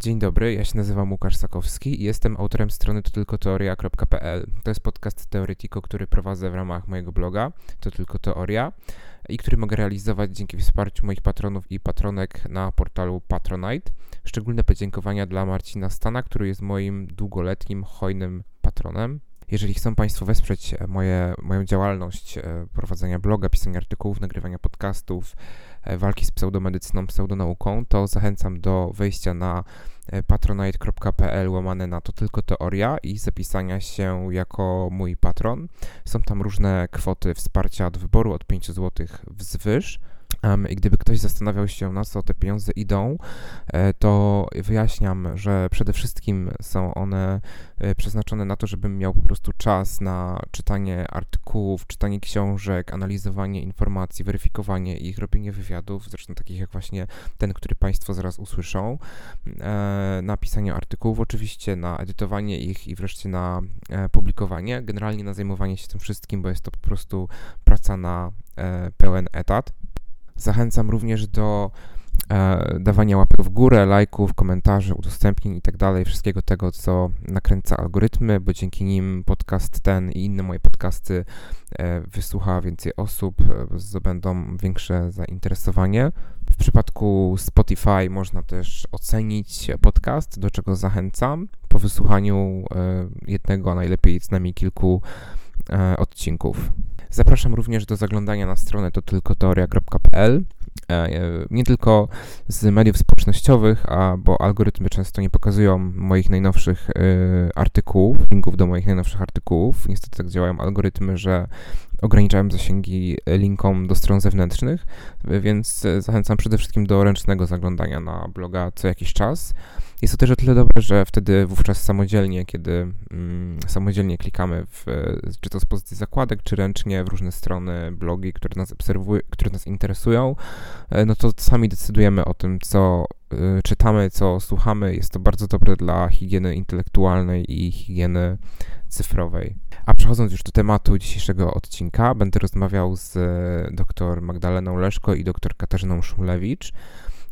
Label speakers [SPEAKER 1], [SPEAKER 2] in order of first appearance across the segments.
[SPEAKER 1] Dzień dobry, ja się nazywam Łukasz Sakowski i jestem autorem strony to tylko teoria.pl. To jest podcast Teoretiko, który prowadzę w ramach mojego bloga To tylko teoria i który mogę realizować dzięki wsparciu moich patronów i patronek na portalu Patronite. Szczególne podziękowania dla Marcina Stana, który jest moim długoletnim, hojnym patronem. Jeżeli chcą Państwo wesprzeć moje, moją działalność e, prowadzenia bloga, pisania artykułów, nagrywania podcastów, e, walki z pseudomedycyną, pseudonauką, to zachęcam do wejścia na e, patronite.pl łamane na to tylko teoria i zapisania się jako mój patron. Są tam różne kwoty wsparcia do wyboru od 5 zł wzwyż. I gdyby ktoś zastanawiał się, na co te pieniądze idą, e, to wyjaśniam, że przede wszystkim są one e, przeznaczone na to, żebym miał po prostu czas na czytanie artykułów, czytanie książek, analizowanie informacji, weryfikowanie ich, robienie wywiadów, zresztą takich jak właśnie ten, który Państwo zaraz usłyszą, e, na pisanie artykułów, oczywiście na edytowanie ich i wreszcie na publikowanie, generalnie na zajmowanie się tym wszystkim, bo jest to po prostu praca na pełen etat. Zachęcam również do e, dawania łapek w górę, lajków, komentarzy, udostępnień i tak dalej, wszystkiego tego, co nakręca algorytmy, bo dzięki nim podcast ten i inne moje podcasty e, wysłucha więcej osób, e, zdobędą większe zainteresowanie. W przypadku Spotify można też ocenić podcast, do czego zachęcam po wysłuchaniu jednego, a najlepiej z nami kilku odcinków. Zapraszam również do zaglądania na stronę to tylko teoria.pl. E, nie tylko z mediów społecznościowych, a bo algorytmy często nie pokazują moich najnowszych y, artykułów, linków do moich najnowszych artykułów. Niestety tak działają algorytmy, że ograniczałem zasięgi linkom do stron zewnętrznych, więc zachęcam przede wszystkim do ręcznego zaglądania na bloga co jakiś czas. Jest to też o tyle dobre, że wtedy wówczas samodzielnie, kiedy mm, samodzielnie klikamy w, czy to z pozycji zakładek, czy ręcznie w różne strony, blogi, które nas obserwują, które nas interesują, e, no to sami decydujemy o tym, co y, czytamy, co słuchamy. Jest to bardzo dobre dla higieny intelektualnej i higieny cyfrowej. A przechodząc już do tematu dzisiejszego odcinka, będę rozmawiał z dr Magdaleną Leszko i dr Katarzyną Szumlewicz.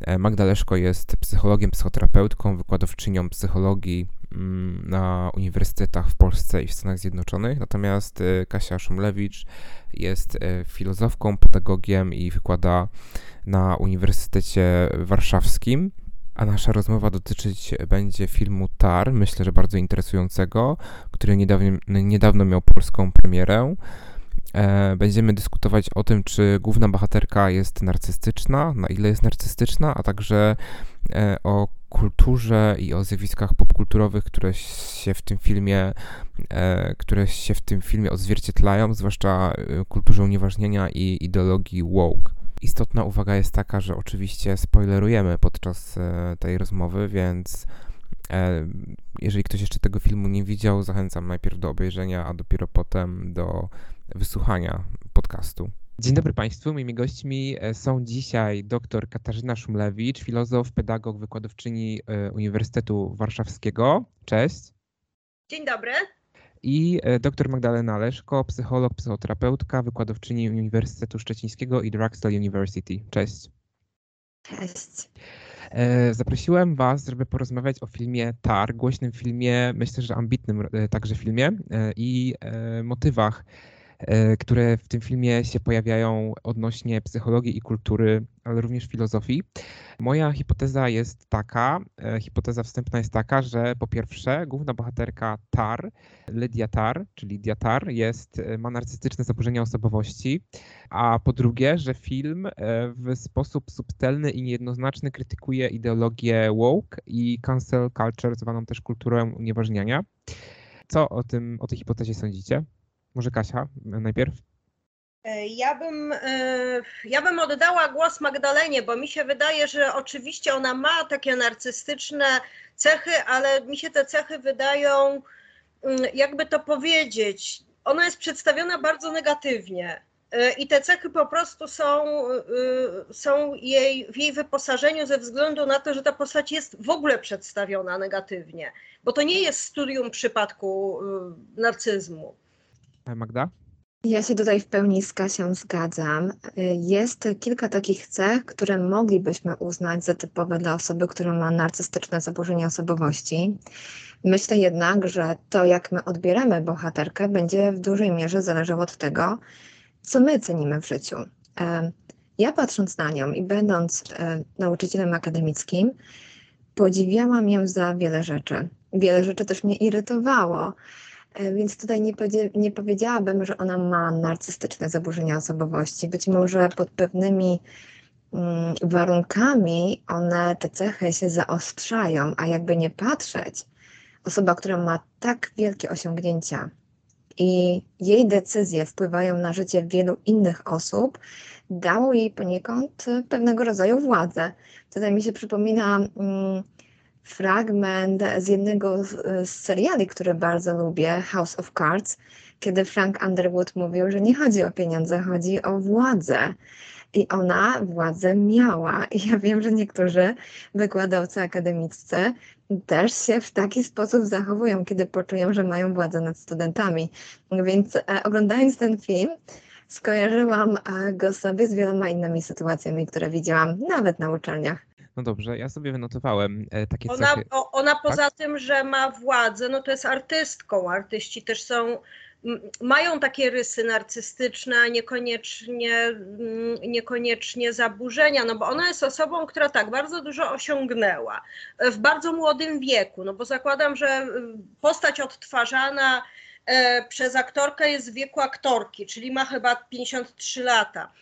[SPEAKER 1] E, Magda Leszko jest psychologiem, psychoterapeutką, wykładowczynią psychologii mm, na uniwersytetach w Polsce i w Stanach Zjednoczonych, natomiast e, Kasia Szumlewicz jest e, filozofką, pedagogiem i wykłada na Uniwersytecie Warszawskim. A nasza rozmowa dotyczyć będzie filmu Tar, myślę, że bardzo interesującego, który niedawno, niedawno miał polską premierę. E, będziemy dyskutować o tym, czy główna bohaterka jest narcystyczna, na ile jest narcystyczna, a także e, o kulturze i o zjawiskach popkulturowych, które się w tym filmie, e, które się w tym filmie odzwierciedlają, zwłaszcza kulturze unieważnienia i ideologii woke. Istotna uwaga jest taka, że oczywiście spoilerujemy podczas tej rozmowy, więc jeżeli ktoś jeszcze tego filmu nie widział, zachęcam najpierw do obejrzenia, a dopiero potem do wysłuchania podcastu. Dzień dobry Państwu. Moimi gośćmi e, są dzisiaj dr Katarzyna Szumlewicz, filozof, pedagog, wykładowczyni e, Uniwersytetu Warszawskiego. Cześć.
[SPEAKER 2] Dzień dobry.
[SPEAKER 1] I e, dr Magdalena Leszko, psycholog, psychoterapeutka, wykładowczyni Uniwersytetu Szczecińskiego i Drexel University. Cześć.
[SPEAKER 2] Cześć.
[SPEAKER 1] Zaprosiłem Was, żeby porozmawiać o filmie Tar, głośnym filmie, myślę, że ambitnym także filmie i motywach które w tym filmie się pojawiają odnośnie psychologii i kultury, ale również filozofii. Moja hipoteza jest taka, e, hipoteza wstępna jest taka, że po pierwsze główna bohaterka Tar, Lydia Tar, czyli Diatar, jest, e, ma narcystyczne zaburzenia osobowości, a po drugie, że film w sposób subtelny i niejednoznaczny krytykuje ideologię woke i cancel culture, zwaną też kulturą unieważniania. Co o tym, o tej hipotezie sądzicie? Może Kasia najpierw?
[SPEAKER 2] E, ja bym, e, ja bym oddała głos Magdalenie, bo mi się wydaje, że oczywiście ona ma takie narcystyczne cechy, ale mi się te cechy wydają, mm, jakby to powiedzieć, ona jest przedstawiona bardzo negatywnie. E, I te cechy po prostu są, są jej, w jej wyposażeniu ze względu na to, że ta postać jest w ogóle przedstawiona negatywnie, bo to nie jest studium przypadku narcyzmu.
[SPEAKER 1] Magda?
[SPEAKER 3] Ja się tutaj w pełni z Kasią zgadzam. Jest kilka takich cech, które moglibyśmy uznać za typowe dla osoby, która ma narcystyczne zaburzenie osobowości. Myślę jednak, że to, jak my odbieramy bohaterkę, będzie w dużej mierze zależało od tego, co my cenimy w życiu. Ja patrząc na nią i będąc nauczycielem akademickim, podziwiałam ją za wiele rzeczy. Wiele rzeczy też mnie irytowało, więc tutaj nie, nie powiedziałabym, że ona ma narcystyczne zaburzenia osobowości. Być może pod pewnymi mm, warunkami one, te cechy się zaostrzają, a jakby nie patrzeć, osoba, która ma tak wielkie osiągnięcia i jej decyzje wpływają na życie wielu innych osób, dało jej poniekąd pewnego rodzaju władzę. Tutaj mi się przypomina mm, fragment z jednego z, seriali, który bardzo lubię, House of Cards, kiedy Frank Underwood mówił, że nie chodzi o pieniądze, chodzi o władzę. I ona władzę miała. I ja wiem, że niektórzy wykładowcy akademiccy też się w taki sposób zachowują, kiedy poczują, że mają władzę nad studentami. Więc e, oglądając ten film, skojarzyłam e, go sobie z wieloma innymi sytuacjami, które widziałam nawet na uczelniach.
[SPEAKER 1] No dobrze, ja sobie wynotowałem e, takie
[SPEAKER 2] ona,
[SPEAKER 1] cechy.
[SPEAKER 2] Ona poza tak? tym, że ma władzę, no to jest artystką. Artyści też są mają takie rysy narcystyczne, a niekoniecznie, niekoniecznie zaburzenia, no bo ona jest osobą, która tak bardzo dużo osiągnęła w bardzo młodym wieku, no bo zakładam, że postać odtwarzana e, przez aktorkę jest w wieku aktorki, czyli ma chyba 53 lata.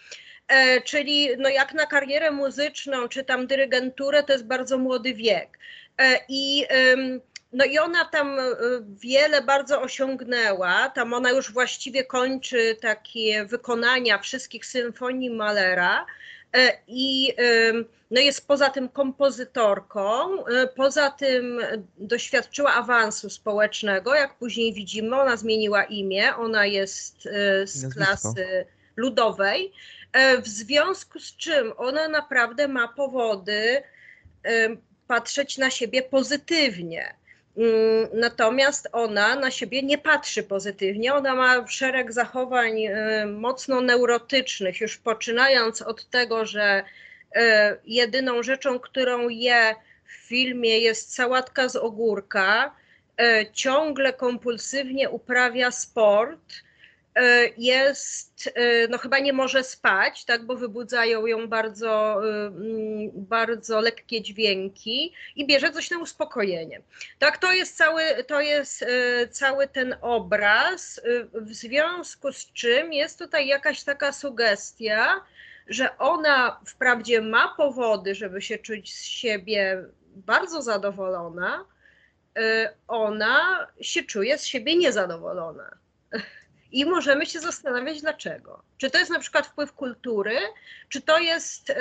[SPEAKER 2] E, czyli no jak na karierę muzyczną czy tam dyrygenturę, to jest bardzo młody wiek. E, I no i ona tam e, wiele bardzo osiągnęła. Tam ona już właściwie kończy takie wykonania wszystkich symfonii Malera. I no jest poza tym kompozytorką, poza tym doświadczyła awansu społecznego, jak później widzimy, ona zmieniła imię, ona jest z klasy ludowej, w związku z czym ona naprawdę ma powody patrzeć na siebie pozytywnie. Mm, natomiast ona na siebie nie patrzy pozytywnie. Ona ma szereg zachowań y, mocno neurotycznych, już poczynając od tego, że jedyną rzeczą, którą je w filmie jest sałatka z ogórka, ciągle kompulsywnie uprawia sport E, jest, e, no chyba nie może spać, tak, bo wybudzają ją bardzo, e, mm, bardzo lekkie dźwięki i bierze coś na uspokojenie. Tak, to jest cały, to jest cały ten obraz, w związku z czym jest tutaj jakaś taka sugestia, że ona wprawdzie ma powody, żeby się czuć z siebie bardzo zadowolona, ona się czuje z siebie niezadowolona. I możemy się zastanawiać dlaczego. Czy to jest na przykład wpływ kultury, czy to jest, e,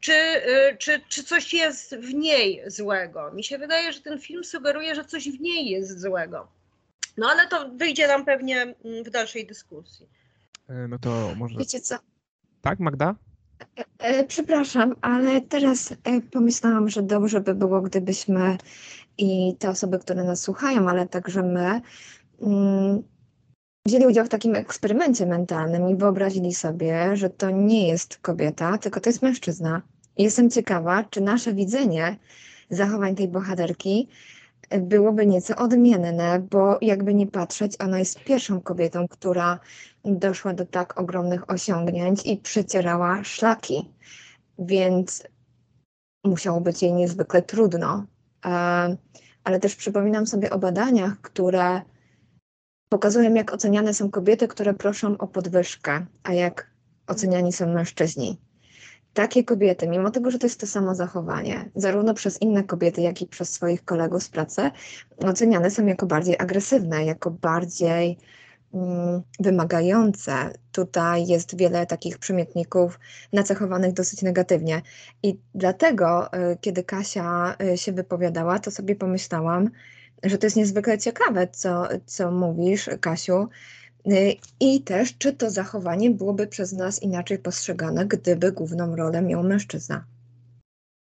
[SPEAKER 2] czy, e, czy, czy coś jest w niej złego. Mi się wydaje, że ten film sugeruje, że coś w niej jest złego. No ale to wyjdzie nam pewnie mm, w dalszej dyskusji.
[SPEAKER 1] E, no to może.
[SPEAKER 3] Wiecie co?
[SPEAKER 1] Tak, Magda?
[SPEAKER 3] Przepraszam, ale teraz pomyślałam, że dobrze by było, gdybyśmy i te osoby, które nas słuchają, ale także my, mm, wzięli udział w takim eksperymencie mentalnym i wyobrazili sobie, że to nie jest kobieta, tylko to jest mężczyzna. Jestem ciekawa, czy nasze widzenie zachowań tej bohaterki byłoby nieco odmienne, bo jakby nie patrzeć, ona jest pierwszą kobietą, która doszła do tak ogromnych osiągnięć i przecierała szlaki, więc musiało być jej niezwykle trudno. E, ale też przypominam sobie o badaniach, które pokazują, jak oceniane są kobiety, które proszą o podwyżkę, a jak oceniani są mężczyźni. Takie kobiety, mimo tego, że to jest to samo zachowanie, zarówno przez inne kobiety, jak i przez swoich kolegów z pracy, oceniane są jako bardziej agresywne, jako bardziej mm, wymagające. Tutaj jest wiele takich przymiotników nacechowanych dosyć negatywnie. I dlatego, y, kiedy Kasia y, się wypowiadała, to sobie pomyślałam, że to jest niezwykle ciekawe, co, co mówisz, Kasiu. Y, I też, czy to zachowanie byłoby przez nas inaczej postrzegane, gdyby główną rolę miał mężczyzna?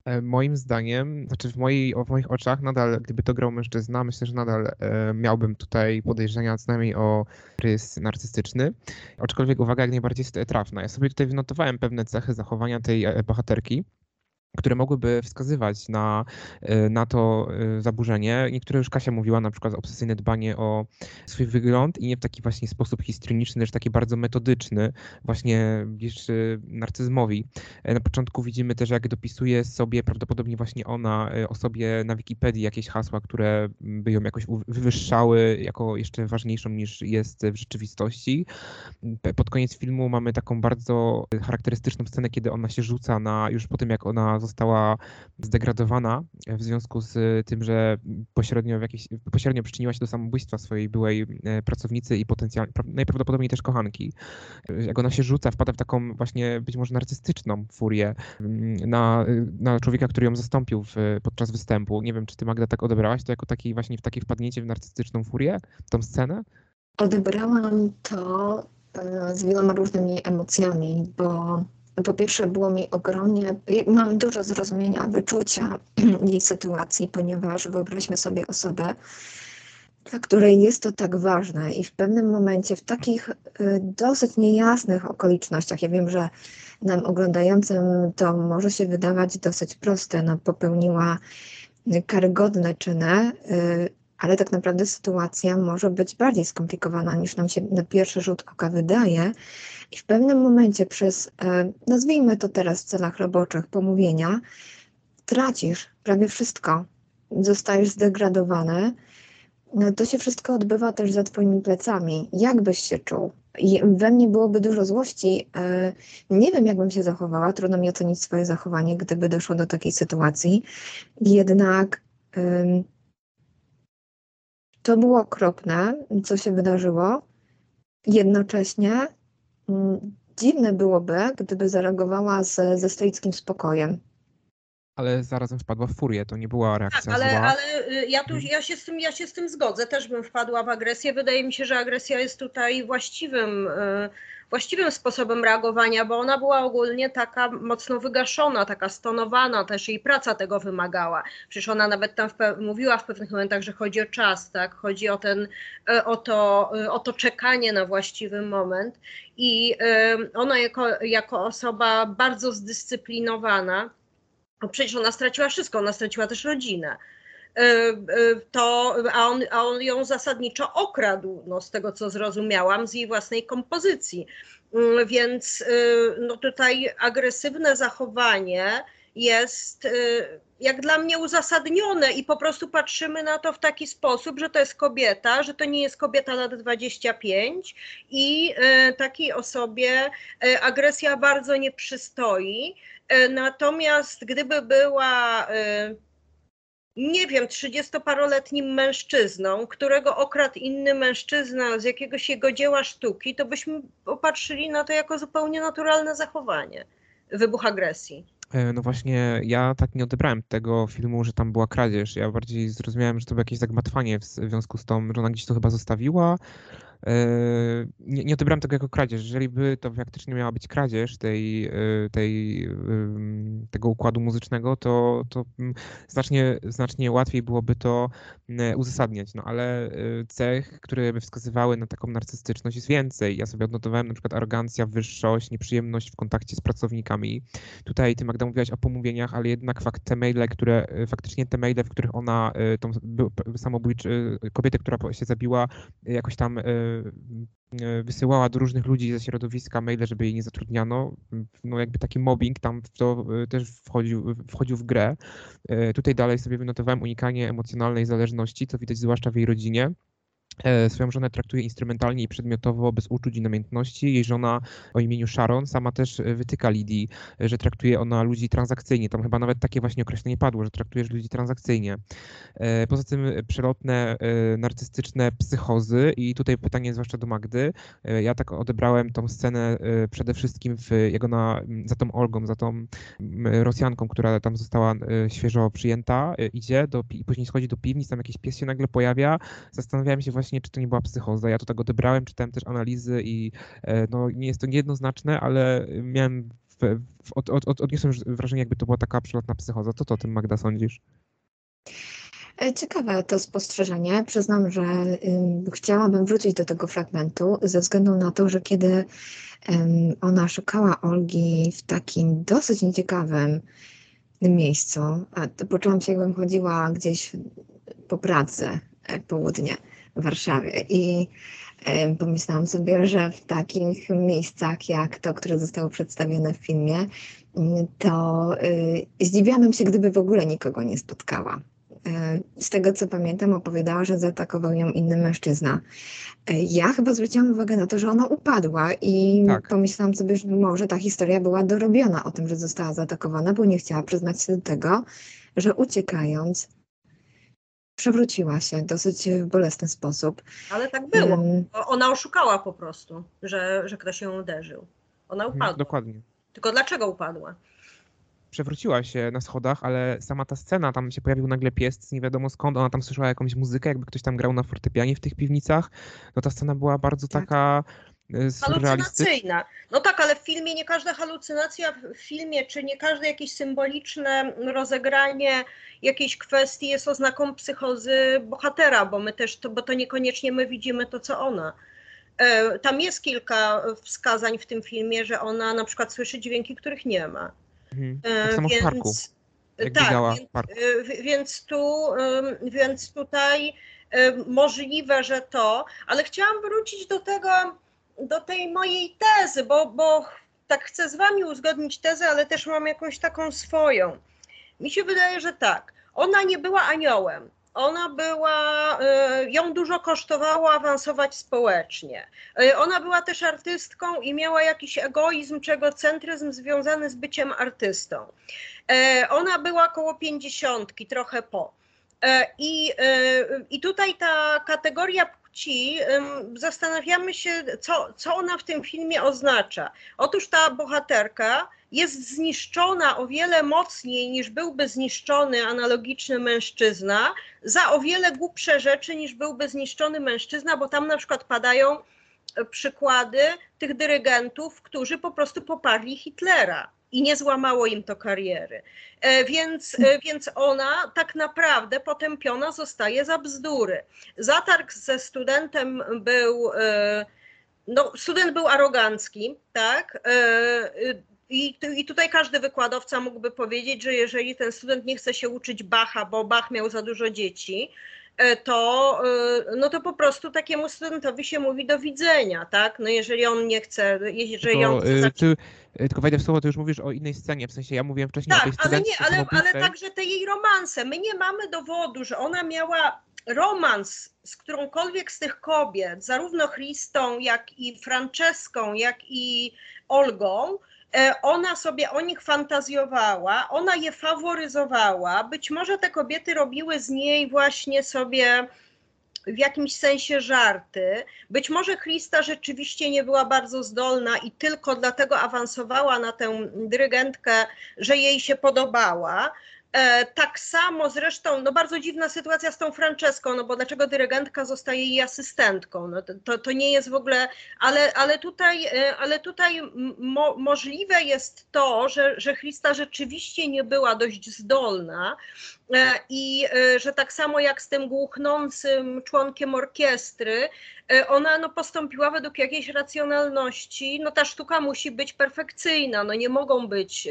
[SPEAKER 1] E, moim zdaniem, znaczy w, mojej, w moich oczach nadal, gdyby to grał mężczyzna, myślę, że nadal e, miałbym tutaj podejrzenia co najmniej o rys narcystyczny. Aczkolwiek uwaga jak najbardziej jest trafna. Ja sobie tutaj wynotowałem pewne cechy zachowania tej e, bohaterki które mogłyby wskazywać na, e, na to e, zaburzenie. Niektóre już Kasia mówiła, na przykład obsesyjne dbanie o swój wygląd i nie w taki właśnie sposób histrioniczny, lecz taki bardzo metodyczny, właśnie blisky narcyzmowi. E, na początku widzimy też, jak dopisuje sobie prawdopodobnie właśnie ona o sobie na Wikipedii jakieś hasła, które by ją jakoś wywyższały jako jeszcze ważniejszą niż jest w rzeczywistości. Pod koniec filmu mamy taką bardzo charakterystyczną scenę, kiedy ona się rzuca na, już po tym jak ona została zdegradowana w związku z tym, że pośrednio, w jakiś, pośrednio przyczyniła się do samobójstwa swojej byłej e, pracownicy i potencjalnie, najprawdopodobniej też kochanki. Jak ona się rzuca, wpada w taką właśnie być może narcystyczną furię mm, na, na człowieka, który ją zastąpił w, podczas występu. Nie wiem, czy ty Magda tak odebrałaś to jako taki właśnie w takie wpadnięcie w narcystyczną furię, tą scenę?
[SPEAKER 3] Odebrałam to e, z wieloma różnymi emocjami, bo po pierwsze było mi ogromnie, mam dużo zrozumienia, wyczucia jej sytuacji, ponieważ wyobraźmy sobie osobę, dla której jest to tak ważne i w pewnym momencie, w takich y, dosyć niejasnych okolicznościach, ja wiem, że nam oglądającym to może się wydawać dosyć proste, no popełniła karygodne czyny, y, ale tak naprawdę sytuacja może być bardziej skomplikowana niż nam się na pierwszy rzut oka wydaje. I w pewnym momencie przez, e, nazwijmy to teraz w celach roboczych, pomówienia, tracisz prawie wszystko. Zostajesz zdegradowany. No, to się wszystko odbywa też za Twoimi plecami. Jak byś się czuł? We mnie byłoby dużo złości. E, nie wiem, jak bym się zachowała. Trudno mi ocenić swoje zachowanie, gdyby doszło do takiej sytuacji. Jednak to było okropne, co się wydarzyło. Jednocześnie dziwne byłoby, gdyby zareagowała z, ze stoickim spokojem.
[SPEAKER 1] Ale zarazem wpadła w furię, to nie była reakcja
[SPEAKER 2] tak, ale,
[SPEAKER 1] zła.
[SPEAKER 2] ale y, ja, tu, ja, się z tym, ja się z tym zgodzę, też bym wpadła w agresję. Wydaje mi się, że agresja jest tutaj właściwym y, właściwym sposobem reagowania, bo ona była ogólnie taka mocno wygaszona, taka stonowana, też jej praca tego wymagała. Przecież ona nawet tam w mówiła w pewnych momentach, że chodzi o czas, tak? chodzi o, ten, e, o, to, e, o to czekanie na właściwy moment. I ona jako, jako osoba bardzo zdyscyplinowana, no przecież ona straciła wszystko, ona straciła też rodzinę to, a, on, a on ją zasadniczo okradł, no, z tego co zrozumiałam, z jej własnej kompozycji. Mm, więc e, no, tutaj agresywne zachowanie jest jak dla mnie uzasadnione i po prostu patrzymy na to w taki sposób, że to jest kobieta, że to nie jest kobieta lat 25 i takiej osobie agresja bardzo nie przystoi. Natomiast gdyby była nie wiem, trzydziestoparoletnim mężczyzną, którego okradł inny mężczyzna z jakiegoś jego dzieła sztuki, to byśmy popatrzyli na to jako zupełnie naturalne zachowanie, wybuch agresji.
[SPEAKER 1] E, no właśnie, ja tak nie odebrałem tego filmu, że tam była kradzież. Ja bardziej zrozumiałem, że to było jakieś zagmatwanie w związku z tą, że ona gdzieś to chyba zostawiła, nie, nie odebrałem tego jako kradzież. Jeżeli by to faktycznie miała być kradzież tej, e, tej, tego układu muzycznego, to, to znacznie, znacznie łatwiej byłoby to uzasadniać. No ale cech, które by wskazywały na taką narcystyczność jest więcej. Ja sobie odnotowałem na przykład arogancja, wyższość, nieprzyjemność w kontakcie z pracownikami. Tutaj ty Magda mówiłaś o pomówieniach, ale jednak fakt te maile, które faktycznie te maile, w których ona tą samobójczy, kobietę, która się zabiła, jakoś tam wysyłała do różnych ludzi ze środowiska maile, żeby jej nie zatrudniano. No jakby taki mobbing tam to e, też wchodził, wchodził w grę. E, tutaj dalej sobie wynotowałem unikanie emocjonalnej zależności, co widać zwłaszcza w jej rodzinie. E, swoją żonę traktuje instrumentalnie i przedmiotowo, bez uczuć i namiętności. Jej żona o imieniu Sharon sama też e, wytyka Lidii, że traktuje ona ludzi transakcyjnie. Tam chyba nawet takie właśnie określenie padło, że traktujesz ludzi transakcyjnie. E, poza tym przelotne, narcystyczne psychozy i tutaj pytanie zwłaszcza do Magdy. Ja tak odebrałem tą scenę przede wszystkim w, jego na, za tą Olgą, za tą Rosjanką, która tam została świeżo przyjęta, idzie do, i później schodzi do piwnic, tam jakiś pies się nagle pojawia. Zastanawiałem się właśnie właśnie, czy to nie była psychoza. Ja to tak odebrałem, czytałem też analizy i e, no, nie jest to niejednoznaczne, ale miałem w, w, od, od, odniosłem wrażenie, jakby to była taka przelotna psychoza. Co to o tym, Magda, sądzisz?
[SPEAKER 3] E, ciekawe to spostrzeżenie. Przyznam, że y, chciałabym wrócić do tego fragmentu ze względu na to, że kiedy y, ona szukała Olgi w takim dosyć nieciekawym miejscu, a poczułam się, jakbym chodziła gdzieś po pracy e, południe w Warszawie i y, pomyślałam sobie, że w takich miejscach jak to, które zostało przedstawione w filmie, to zdziwiłabym się, gdyby w ogóle nikogo nie spotkała E, z tego co pamiętam, opowiadała, że zaatakował ją inny mężczyzna. E, ja chyba zwróciłam uwagę na to, że ona upadła i tak. pomyślałam sobie, że może ta historia była dorobiona o tym, że została zaatakowana, bo nie chciała przyznać się do tego, że uciekając przewróciła się w dosyć bolesny sposób.
[SPEAKER 2] Ale tak było. Um, ona oszukała po prostu, że, że ktoś ją uderzył. Ona mhm, upadła.
[SPEAKER 1] Dokładnie.
[SPEAKER 2] Tylko dlaczego upadła?
[SPEAKER 1] przewróciła się na schodach, ale sama ta scena, tam się pojawił nagle pies, nie wiadomo skąd, ona tam słyszała jakąś muzykę, jakby ktoś tam grał na fortepianie w tych piwnicach. No ta scena była bardzo tak. taka
[SPEAKER 2] Halucynacyjna. No tak, ale w filmie nie każda halucynacja w filmie, czy nie każde jakieś symboliczne rozegranie jakiejś kwestii jest oznaką psychozy bohatera, bo my też, to, bo to niekoniecznie my widzimy to, co ona. E, tam jest kilka wskazań w tym filmie, że ona na przykład słyszy dźwięki, których nie ma.
[SPEAKER 1] Mhm. E, tak samo więc, w parku. Jak tak,
[SPEAKER 2] więc. E, więc, tu, więc tutaj możliwe, że to, ale chciałam wrócić do tego, do tej mojej tezy, bo, bo tak chcę z wami uzgodnić tezę, ale też mam jakąś taką swoją. Mi się wydaje, że tak. Ona nie była aniołem ona była, y, ją dużo kosztowało awansować społecznie. Y, ona była też artystką i miała jakiś egoizm czy egocentryzm związany z byciem artystą. Y, ona była około pięćdziesiątki, trochę po. I, I tutaj ta kategoria płci, zastanawiamy się, co, co ona w tym filmie oznacza. Otóż ta bohaterka jest zniszczona o wiele mocniej niż byłby zniszczony analogiczny mężczyzna, za o wiele głupsze rzeczy niż byłby zniszczony mężczyzna, bo tam na przykład padają e, przykłady tych dyrygentów, którzy po prostu poparli Hitlera i nie złamało im to kariery. E, więc, e, więc ona tak naprawdę potępiona zostaje za bzdury. Zatarg ze studentem był, no, student był arogancki, tak? I, I tutaj każdy wykładowca mógłby powiedzieć, że jeżeli ten student nie chce się uczyć Bacha, bo Bach miał za dużo dzieci, e, to, e, no to po prostu takiemu studentowi się mówi do widzenia, tak? No jeżeli on nie chce, jeżeli
[SPEAKER 1] on chce... E, ty, tylko wejdę w słowo, ty już mówisz o innej scenie, w sensie ja mówiłem wcześniej
[SPEAKER 2] tak,
[SPEAKER 1] o tej
[SPEAKER 2] ale nie, ale, ale także te jej romanse. My nie mamy dowodu, że ona miała romans z którąkolwiek z tych kobiet, zarówno Christą, jak i Franceską, jak i Olgą, E, ona sobie o nich fantazjowała, ona je faworyzowała. Być może te kobiety robiły z niej właśnie sobie w jakimś sensie żarty. Być może Krista rzeczywiście nie była bardzo zdolna i tylko dlatego awansowała na tę dyrygentkę, że jej się podobała. E, tak samo zresztą, no bardzo dziwna sytuacja z tą Franceską, no bo dlaczego dyrygentka zostaje jej asystentką? No to, to nie jest w ogóle, ale, ale tutaj, e, ale tutaj mo, możliwe jest to, że, że Christa rzeczywiście nie była dość zdolna i że tak samo jak z tym głuchnącym członkiem orkiestry, ona no, postąpiła według jakiejś racjonalności. No ta sztuka musi być perfekcyjna, no nie mogą być,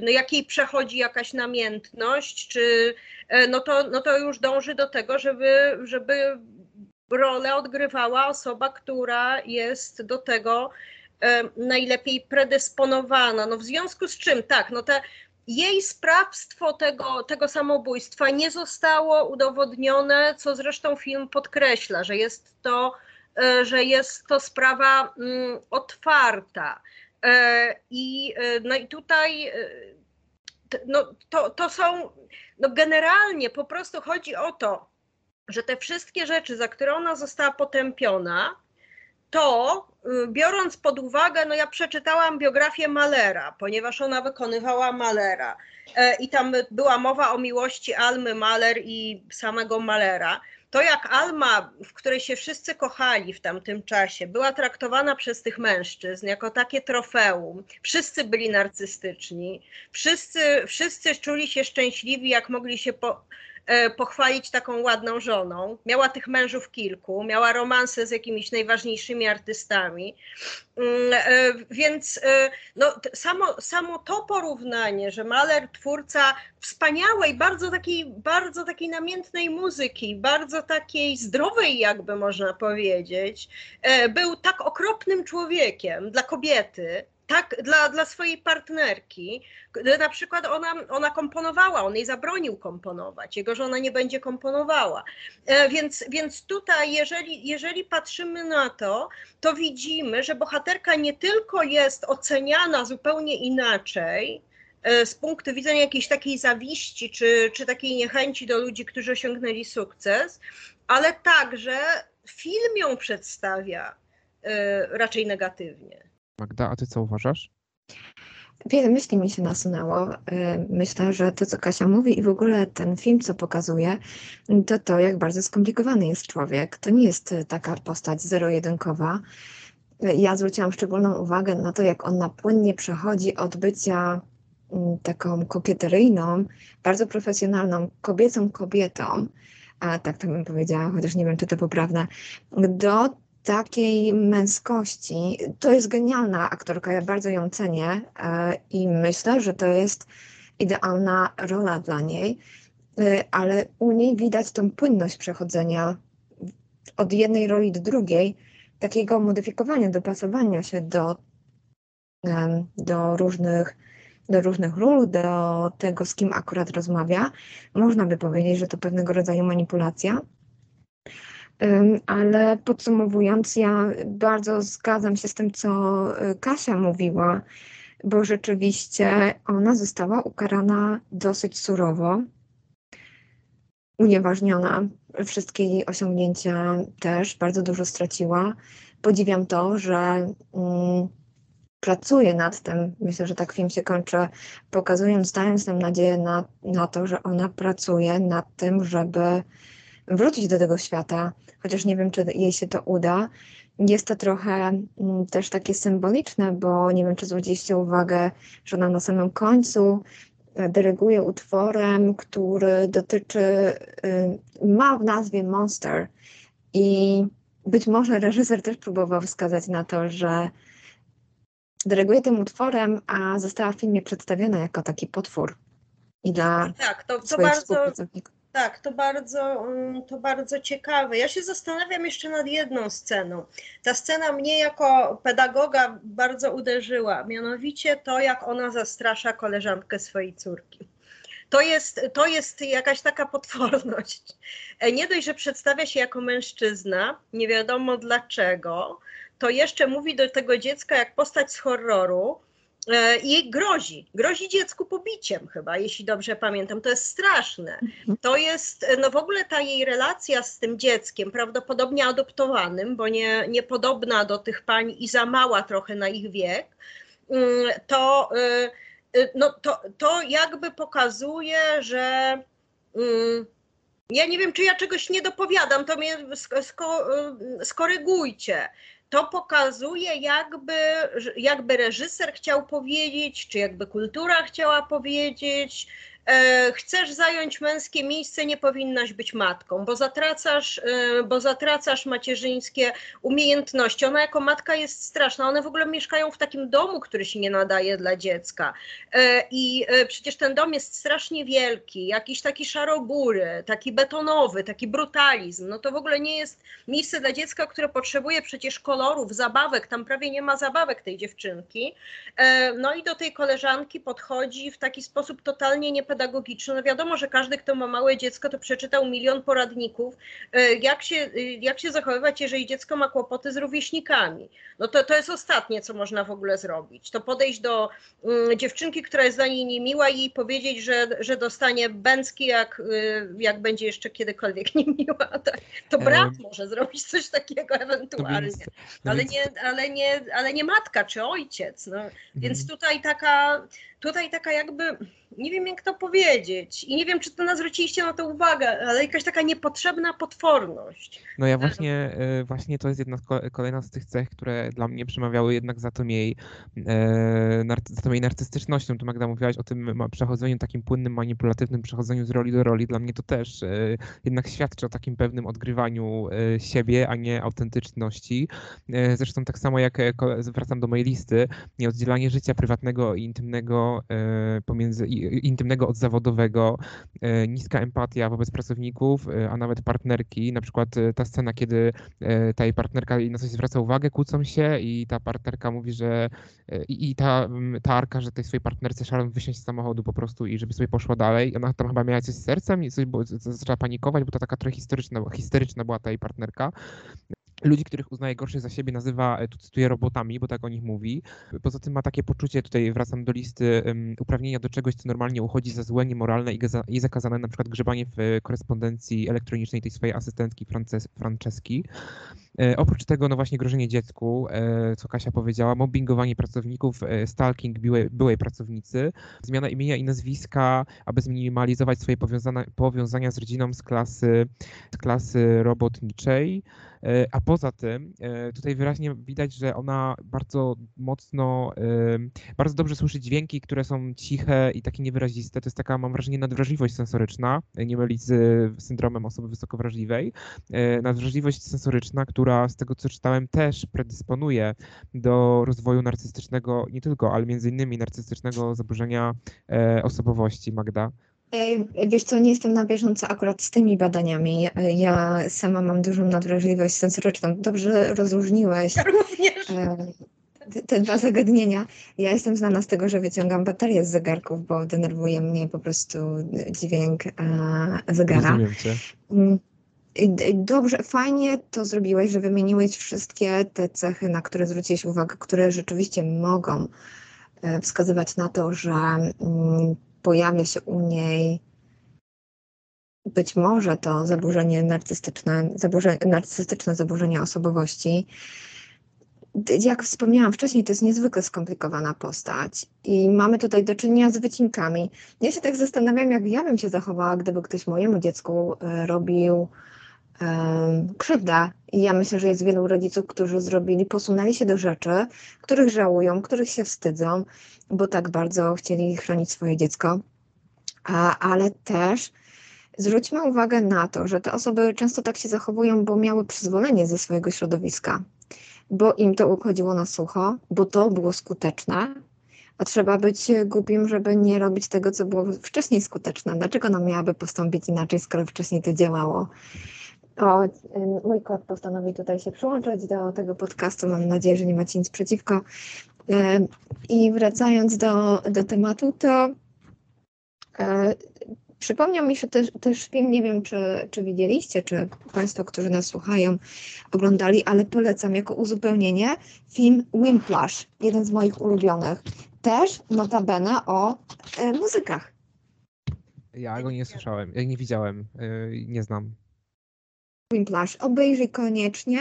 [SPEAKER 2] no jak jej przechodzi jakaś namiętność, czy e, no to, no to już dąży do tego, żeby, żeby rolę odgrywała osoba, która jest do tego e, najlepiej predysponowana. No w związku z czym, tak, no te jej sprawstwo tego, tego samobójstwa nie zostało udowodnione, co zresztą film podkreśla, że jest to, e, że jest to sprawa mm, otwarta. I, no i tutaj no, to, to są, no generalnie po prostu chodzi o to, że te wszystkie rzeczy, za które ona została potępiona, to y, biorąc pod uwagę, no ja przeczytałam biografię Malera, ponieważ ona wykonywała Malera. E, i tam była mowa o miłości Almy Maler i samego Malera, to jak Alma, w której się wszyscy kochali w tamtym czasie, była traktowana przez tych mężczyzn jako takie trofeum, wszyscy byli narcystyczni, wszyscy, wszyscy czuli się szczęśliwi, jak mogli się po, pochwalić taką ładną żoną. Miała tych mężów kilku, miała romanse z jakimiś najważniejszymi artystami. Mm, e, więc e, no, samo, samo to porównanie, że Mahler, twórca wspaniałej, bardzo takiej, bardzo takiej namiętnej muzyki, bardzo takiej zdrowej, jakby można powiedzieć, był tak okropnym człowiekiem dla kobiety, tak dla, dla swojej partnerki. Na przykład ona, ona komponowała, on jej zabronił komponować, jego żona nie będzie komponowała. E, więc, więc tutaj, jeżeli, jeżeli patrzymy na to, to widzimy, że bohaterka nie tylko jest oceniana zupełnie inaczej, e, z punktu widzenia jakiejś takiej zawiści czy, czy takiej niechęci do ludzi, którzy osiągnęli sukces, ale także film ją przedstawia e, raczej negatywnie.
[SPEAKER 1] Magda, a ty co uważasz?
[SPEAKER 3] Wiele myśli mi się nasunęło. Y, myślę, że to, co Kasia mówi i w ogóle ten film, co pokazuje, to to, jak bardzo skomplikowany jest człowiek. To nie jest y, taka postać zero-jedynkowa. Y, ja zwróciłam szczególną uwagę na to, jak ona płynnie przechodzi od bycia mm, taką kokieteryjną, bardzo profesjonalną, kobiecą kobietą, a tak to bym powiedziała, chociaż nie wiem, czy to poprawne, do takiej męskości. To jest genialna aktorka, ja bardzo ją cenię e, i myślę, że to jest idealna rola dla niej, e, ale u niej widać tą płynność przechodzenia od jednej roli do drugiej, takiego modyfikowania, dopasowania się do, do różnych do różnych ról, do tego, z kim akurat rozmawia. Można by powiedzieć, że to pewnego rodzaju manipulacja, ale podsumowując, ja bardzo zgadzam się z tym, co y, Kasia mówiła, bo rzeczywiście ona została ukarana dosyć surowo, unieważniona. Wszystkie jej osiągnięcia też bardzo dużo straciła. Podziwiam to, że mm, pracuje nad tym. Myślę, że tak film się kończy, pokazując, dając nam nadzieję na, na to, że ona pracuje nad tym, żeby wrócić do tego świata, chociaż nie wiem, czy jej się to uda. Jest to trochę mm, też takie symboliczne, bo nie wiem, czy zwróciliście uwagę, że ona na samym końcu e, dyryguje utworem, który dotyczy, y, ma w nazwie Monster i być może reżyser też próbował wskazać na to, że dyryguje tym utworem, a została w filmie przedstawiona jako taki potwór. I dla
[SPEAKER 2] tak, to, to bardzo, tak, to bardzo, mm, to bardzo ciekawe. Ja się zastanawiam jeszcze nad jedną sceną. Ta scena mnie jako pedagoga bardzo uderzyła, mianowicie to, jak ona zastrasza koleżankę swojej córki. To jest, to jest jakaś taka potworność. E, nie dość, że przedstawia się jako mężczyzna, nie wiadomo dlaczego, to jeszcze mówi do tego dziecka jak postać z horroru, i grozi. Grozi dziecku pobiciem chyba, jeśli dobrze pamiętam. To jest straszne. Mhm. To jest, e, no w ogóle ta jej relacja z tym dzieckiem, prawdopodobnie adoptowanym, bo nie, niepodobna do tych pań i za mała trochę na ich wiek, mm, to, e, no, to, to jakby pokazuje, że mm, ja nie wiem, czy ja czegoś nie dopowiadam, to mnie skorygujcie to pokazuje, jakby, jakby reżyser chciał powiedzieć, czy jakby kultura chciała powiedzieć, chcesz zająć męskie miejsce, nie powinnaś być matką, bo zatracasz, e, bo zatracasz macierzyńskie umiejętności. Ona jako matka jest straszna. One w ogóle mieszkają w takim domu, który się nie nadaje dla dziecka. E, I przecież ten dom jest strasznie wielki, jakiś taki szarobury, taki betonowy, taki brutalizm. No to w ogóle nie jest miejsce dla dziecka, które potrzebuje przecież kolorów, zabawek. Tam prawie nie ma zabawek tej dziewczynki. No i do tej koleżanki podchodzi w taki sposób totalnie niepedagogічny pedagogiczne. No wiadomo, że każdy, kto ma małe dziecko, to przeczytał milion poradników, e, jak się, e, jak się zachowywać, jeżeli dziecko ma kłopoty z rówieśnikami. No to, to jest ostatnie, co można w ogóle zrobić. To podejść do um, dziewczynki, która jest dla niej niemiła i powiedzieć, że, że dostanie bęcki, jak, e, jak będzie jeszcze kiedykolwiek niemiła. To brat może zrobić coś takiego ewentualnie, no ale, nie, ale, nie, ale nie matka czy ojciec. No. Więc mhm. tutaj taka tutaj taka jakby, nie wiem jak to powiedzieć i nie wiem, czy to na zwróciliście na to uwagę, ale jakaś taka niepotrzebna potworność.
[SPEAKER 1] No ja właśnie, e, właśnie to jest jedna kolejna z tych cech, które dla mnie przemawiały jednak za tą jej, e, za tą jej narcystycznością. Tu Magda mówiłaś o tym przechodzeniu, takim płynnym, manipulatywnym przechodzeniu z roli do roli. Dla mnie to też e, jednak świadczy o takim pewnym odgrywaniu siebie, a nie autentyczności. Zresztą tak samo jak zwracam do mojej listy, nieoddzielanie życia prywatnego i intymnego pomiędzy, intymnego od zawodowego, niska empatia wobec pracowników, a nawet partnerki, na przykład ta scena, kiedy e, ta jej partnerka na coś zwraca uwagę, kłócą się i ta partnerka mówi, że e, i, i ta, ta Arka, że tej swojej partnerce Sharon wysiąść z samochodu po prostu i żeby sobie poszła dalej. Ona tam chyba miała coś z sercem i coś, bo, zaczęła panikować, bo to taka trochę historyczna, histeryczna była ta jej partnerka ludzi, których uznaje gorszych za siebie, nazywa, e, tu cytuję, robotami, bo tak o nich mówi. Poza tym ma takie poczucie, tutaj wracam do listy, um, uprawnienia do czegoś, co normalnie uchodzi za złe, niemoralne i, i zakazane, na przykład grzebanie w e, korespondencji elektronicznej tej swojej asystentki Frances Franceski. E, oprócz tego, no właśnie grożenie dziecku, e, co Kasia powiedziała, mobbingowanie pracowników, e, stalking byłej, byłej pracownicy, zmiana imienia i nazwiska, aby zminimalizować swoje powiązania z rodziną z klasy, z klasy robotniczej. A poza tym, tutaj wyraźnie widać, że ona bardzo mocno, bardzo dobrze słyszy dźwięki, które są ciche i takie niewyraziste. To jest taka, mam wrażenie, nadwrażliwość sensoryczna, nie mylić z syndromem osoby wysokowrażliwej. Nadwrażliwość sensoryczna, która z tego co czytałem też predysponuje do rozwoju narcystycznego, nie tylko, ale między innymi narcystycznego zaburzenia osobowości, Magda.
[SPEAKER 3] Wiesz co, nie jestem na bieżąco akurat z tymi badaniami. Ja sama mam dużą nadwrażliwość sensoryczną. Dobrze rozróżniłeś
[SPEAKER 2] ja również. E,
[SPEAKER 3] te dwa zagadnienia. Ja jestem znana z tego, że wyciągam baterię z zegarków, bo denerwuje mnie po prostu dźwięk e, zegara.
[SPEAKER 1] Rozumiem cię.
[SPEAKER 3] Dobrze, fajnie to zrobiłeś, że wymieniłeś wszystkie te cechy, na które zwróciłeś uwagę, które rzeczywiście mogą e, wskazywać na to, że mm, pojawia się u niej być może to zaburzenie narcystyczne, zaburzenie, narcystyczne zaburzenie osobowości. Jak wspomniałam wcześniej, to jest niezwykle skomplikowana postać i mamy tutaj do czynienia z wycinkami. Ja się tak zastanawiam, jak ja bym się zachowała, gdyby ktoś mojemu dziecku e, robił krzywdę. I ja myślę, że jest wielu rodziców, którzy zrobili, posunęli się do rzeczy, których żałują, których się wstydzą, bo tak bardzo chcieli chronić swoje dziecko. A, ale też zwróćmy uwagę na to, że te osoby często tak się zachowują, bo miały przyzwolenie ze swojego środowiska, bo im to uchodziło na sucho, bo to było skuteczne, a trzeba być głupim, żeby nie robić tego, co było wcześniej skuteczne. Dlaczego ona miałaby postąpić inaczej, skoro wcześniej to działało? O, mój kot postanowił tutaj się przyłączyć do tego podcastu. Mam nadzieję, że nie macie nic przeciwko. I wracając do, do tematu, to e, przypomniał mi się też, też film, nie wiem czy, czy widzieliście, czy Państwo, którzy nas słuchają, oglądali, ale polecam jako uzupełnienie film Wimplash, jeden z moich ulubionych. Też notabene o e, muzykach.
[SPEAKER 1] Ja go nie słyszałem, ja nie widziałem, e, nie znam.
[SPEAKER 3] Wimplash. Obejrzyj koniecznie.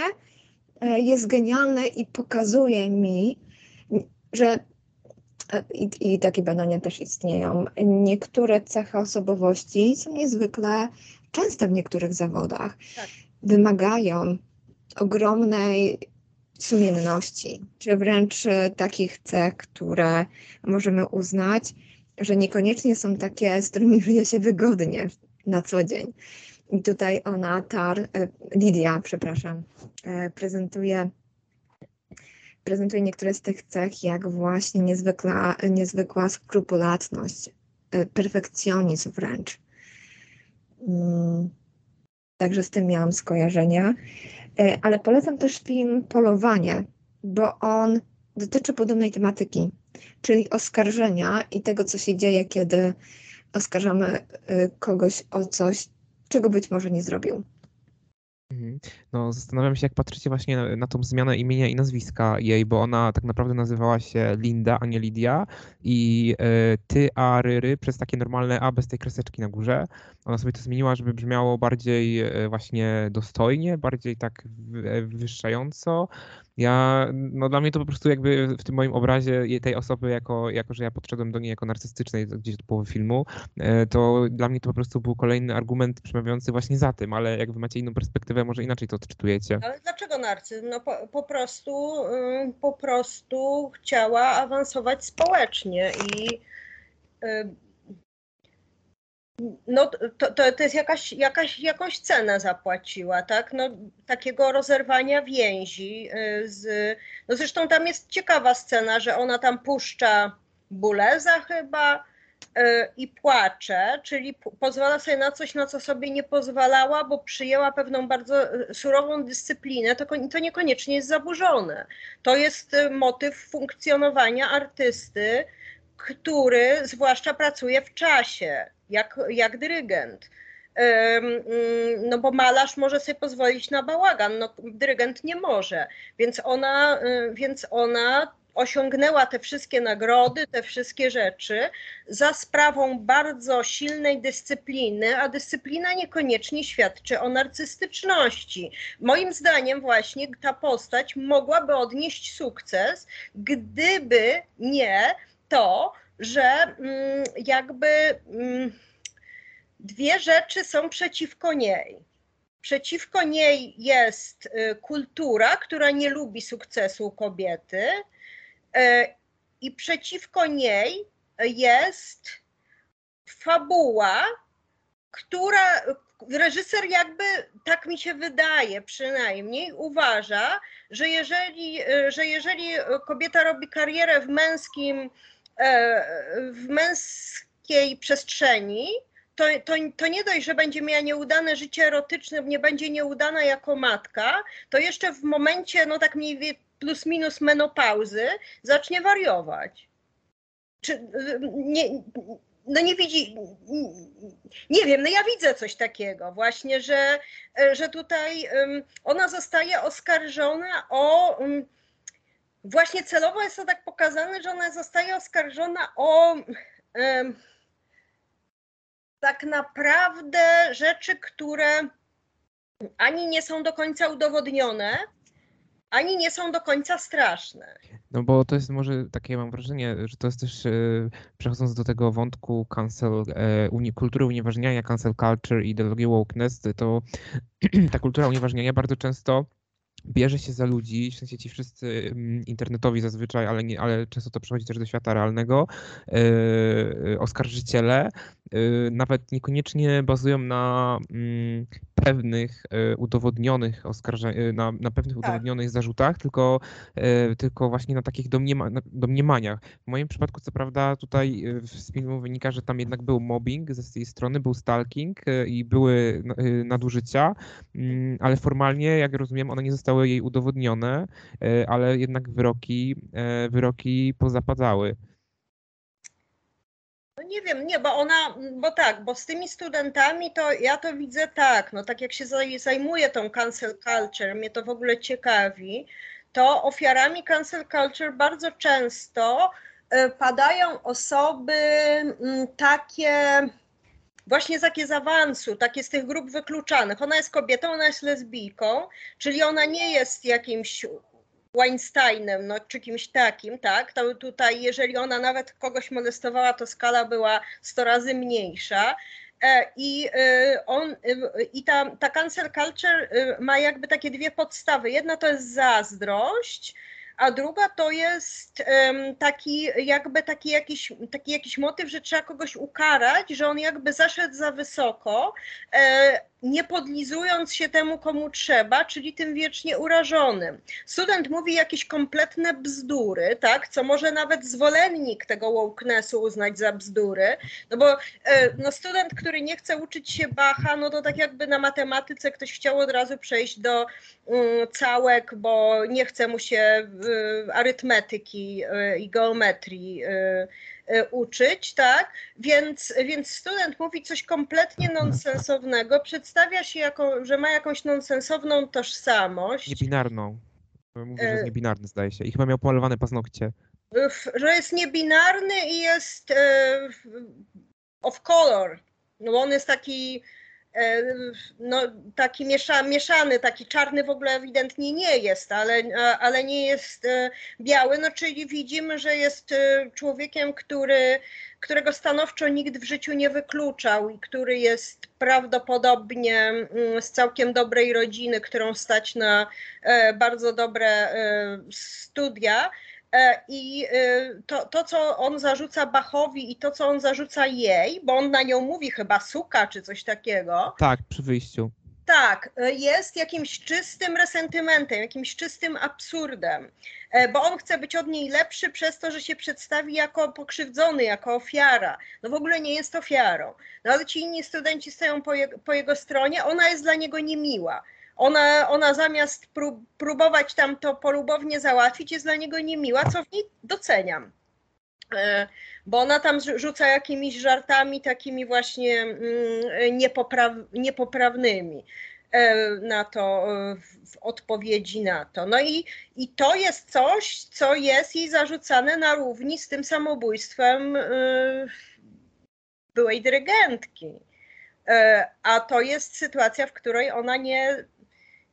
[SPEAKER 3] E, jest genialny i pokazuje mi, że e, i, i, takie badania też istnieją. Niektóre cechy osobowości są niezwykle częste w niektórych zawodach. Tak. Wymagają ogromnej sumienności, czy wręcz e, takich cech, które możemy uznać, że niekoniecznie są takie, z którymi żyje się wygodnie na co dzień. I tutaj ona, Tar, e, Lidia, przepraszam, e, prezentuje, prezentuje niektóre z tych cech, jak właśnie niezwykła, niezwykła skrupulatność, e, perfekcjonizm wręcz. Mm, także z tym miałam skojarzenia. Ale polecam też film Polowanie, bo on dotyczy podobnej tematyki, czyli oskarżenia i tego, co się dzieje, kiedy oskarżamy kogoś o coś, czego być może nie zrobił.
[SPEAKER 1] Mhm. No, zastanawiam się, jak patrzycie właśnie na, na tą zmianę imienia i nazwiska jej, bo ona tak naprawdę nazywała się Linda, a nie Lidia. I y, ty, a, ry, ry, przez takie normalne A bez tej kreseczki na górze. Ona sobie to zmieniła, żeby brzmiało bardziej y, właśnie dostojnie, bardziej tak wywyższająco. Ja, no dla mnie to po prostu jakby w tym moim obrazie tej osoby, jako, jako że ja podszedłem do niej jako narcystycznej gdzieś do połowy filmu, e, to dla mnie to po prostu był kolejny argument przemawiający właśnie za tym, ale jak wy macie inną perspektywę, może inaczej to odczytujecie.
[SPEAKER 2] Ale dlaczego narcyzm? No po, po prostu, po prostu chciała awansować społecznie i no to, to, to jest jakaś, jakaś, jakąś cenę zapłaciła, tak? No, takiego rozerwania więzi y, z, no zresztą tam jest ciekawa scena, że ona tam puszcza Buleza chyba i płacze, czyli pozwala sobie na coś, na co sobie nie pozwalała, bo przyjęła pewną bardzo y, surową dyscyplinę, to, to niekoniecznie jest zaburzone. To jest motyw funkcjonowania artysty, który zwłaszcza pracuje w czasie jak, jak dyrygent. Mm, no bo malarz może sobie pozwolić na bałagan, no dyrygent nie może. Więc ona, y, więc ona osiągnęła te wszystkie nagrody, te wszystkie rzeczy za sprawą bardzo silnej dyscypliny, a dyscyplina niekoniecznie świadczy o narcystyczności. Moim zdaniem właśnie ta postać mogłaby odnieść sukces, gdyby nie to, że mm, jakby mm, dwie rzeczy są przeciwko niej. Przeciwko niej jest y, kultura, która nie lubi sukcesu kobiety, i przeciwko niej jest fabuła, która reżyser jakby, tak mi się wydaje przynajmniej, uważa, że jeżeli, że jeżeli kobieta robi karierę w męskim E, w męskiej przestrzeni, to, to, to nie dość, że będzie miała nieudane życie erotyczne, nie będzie nieudana jako matka, to jeszcze w momencie, no tak mniej plus minus menopauzy, zacznie wariować. Czy, nie, no nie widzi, nie wiem, no ja widzę coś takiego właśnie, że, że tutaj ona zostaje oskarżona o właśnie celowo jest to tak pokazane, że ona zostaje oskarżona o tak naprawdę rzeczy, które ani nie są do końca udowodnione, ani nie są do końca straszne.
[SPEAKER 1] No bo to jest może takie, mam wrażenie, że to jest też, e, przechodząc do tego wątku cancel, e, uni, kultury unieważniania, cancel culture i ideologii wokeness, to ta kultura unieważniania bardzo często bierze się za ludzi, w sensie ci wszyscy mm, internetowi zazwyczaj, ale, nie, ale często to przechodzi też do świata realnego, yy, oskarżyciele yy, nawet niekoniecznie bazują na yy, pewnych udowodnionych oskarżeń, na, na pewnych tak. udowodnionych zarzutach, tylko, tylko właśnie na takich domniema, na domniemaniach. W moim przypadku, co prawda, tutaj z filmu wynika, że tam jednak był mobbing ze tej strony, był stalking i były nadużycia, mm, ale formalnie, jak rozumiem, one nie zostały jej udowodnione, e, ale jednak wyroki, e, wyroki pozapadzały.
[SPEAKER 2] Nie wiem, nie, bo ona, bo tak, bo z tymi studentami to ja to widzę tak, no tak jak się zajmuję tą cancel culture, mnie to w ogóle ciekawi, to ofiarami cancel culture bardzo często e, padają osoby mm, takie właśnie takie z awansu, takie z tych grup wykluczanych. Ona jest kobietą, ona jest lesbijką, czyli ona nie jest jakimś Weinsteinem, no, czy kimś takim, tak? To tutaj, jeżeli ona nawet kogoś molestowała, to skala była 100 razy mniejsza. E, I, e, on, e, i ta, ta cancel culture ma jakby takie dwie podstawy. Jedna to jest zazdrość, a druga to jest um, taki jakby taki jakiś, taki jakiś motyw, że trzeba kogoś ukarać, że on jakby zaszedł za wysoko, e, nie podlizując się temu, komu trzeba, czyli tym wiecznie urażonym. Student mówi jakieś kompletne bzdury, tak, co może nawet zwolennik tego wokenessu uznać za bzdury, no bo e, no student, który nie chce uczyć się Bacha, no to tak jakby na matematyce ktoś chciał od razu przejść do mm, całek, bo nie chce mu się arytmetyki y, i geometrii y, uczyć, tak? Więc, więc student mówi coś kompletnie nonsensownego, przedstawia się, jako, że ma jakąś nonsensowną tożsamość.
[SPEAKER 1] Niebinarną. Mówi, że jest niebinarny, zdaje się. I chyba miał pomalowane paznokcie.
[SPEAKER 2] Że jest niebinarny i jest of color. No on jest taki no, taki miesza, mieszany, taki czarny w ogóle ewidentnie nie jest, ale, ale nie jest e, biały, no czyli widzimy, że jest e, człowiekiem, który, którego stanowczo nikt w życiu nie wykluczał i który jest prawdopodobnie mm, z całkiem dobrej rodziny, którą stać na bardzo dobre studia, E, I y, to, to, co on zarzuca Bachowi i to, co on zarzuca jej, bo on na nią mówi chyba suka czy coś takiego.
[SPEAKER 1] Tak, przy wyjściu.
[SPEAKER 2] Tak, y, jest jakimś czystym resentymentem, jakimś czystym absurdem, e, bo on chce być od niej lepszy przez to, że się przedstawi jako pokrzywdzony, jako ofiara. No w ogóle nie jest ofiarą. No ale ci inni studenci stoją po, je, po jego stronie, ona jest dla niego niemiła ona, ona zamiast prób, próbować tam to polubownie załatwić, jest dla niego niemiła, co w niej doceniam. E, bo ona tam rzuca jakimiś żartami takimi właśnie mm, niepopraw, niepoprawnymi e, na to, w odpowiedzi na to. No i, i to jest coś, co jest jej zarzucane na równi z tym samobójstwem e, byłej dyrygentki. A to jest sytuacja, w której ona nie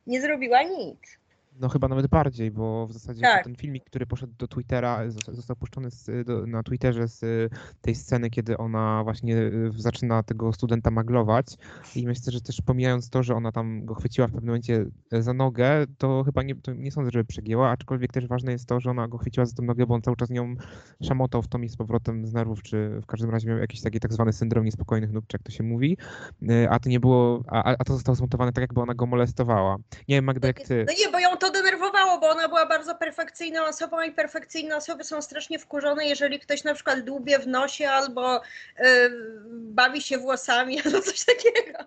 [SPEAKER 2] nie zrobiła nic.
[SPEAKER 1] No chyba nawet bardziej, bo w zasadzie tak. ten filmik, który poszedł do Twittera, został puszczony z, do, na Twitterze z tej sceny, kiedy ona właśnie y, zaczyna tego studenta maglować i myślę, że też pomijając to, że ona tam go chwyciła w pewnym momencie za nogę, to chyba nie, to nie sądzę, żeby przegięła, aczkolwiek też ważne jest to, że ona go chwyciła za tę nogę, bo on cały czas nią szamotał w tom i z powrotem z nerwów, czy w każdym razie miał jakiś taki tak zwany syndrom niespokojnych nóg, czy jak to się mówi, a to nie było, a, a to zostało zmontowane tak, jakby ona go molestowała. Nie wiem, Magda, jak ty...
[SPEAKER 2] No nie, bo ją to denerwowało, bo ona była bardzo perfekcyjną osobą i perfekcyjne osoby są strasznie wkurzone, jeżeli ktoś na przykład dłubie w nosie albo yy, bawi się włosami albo coś takiego.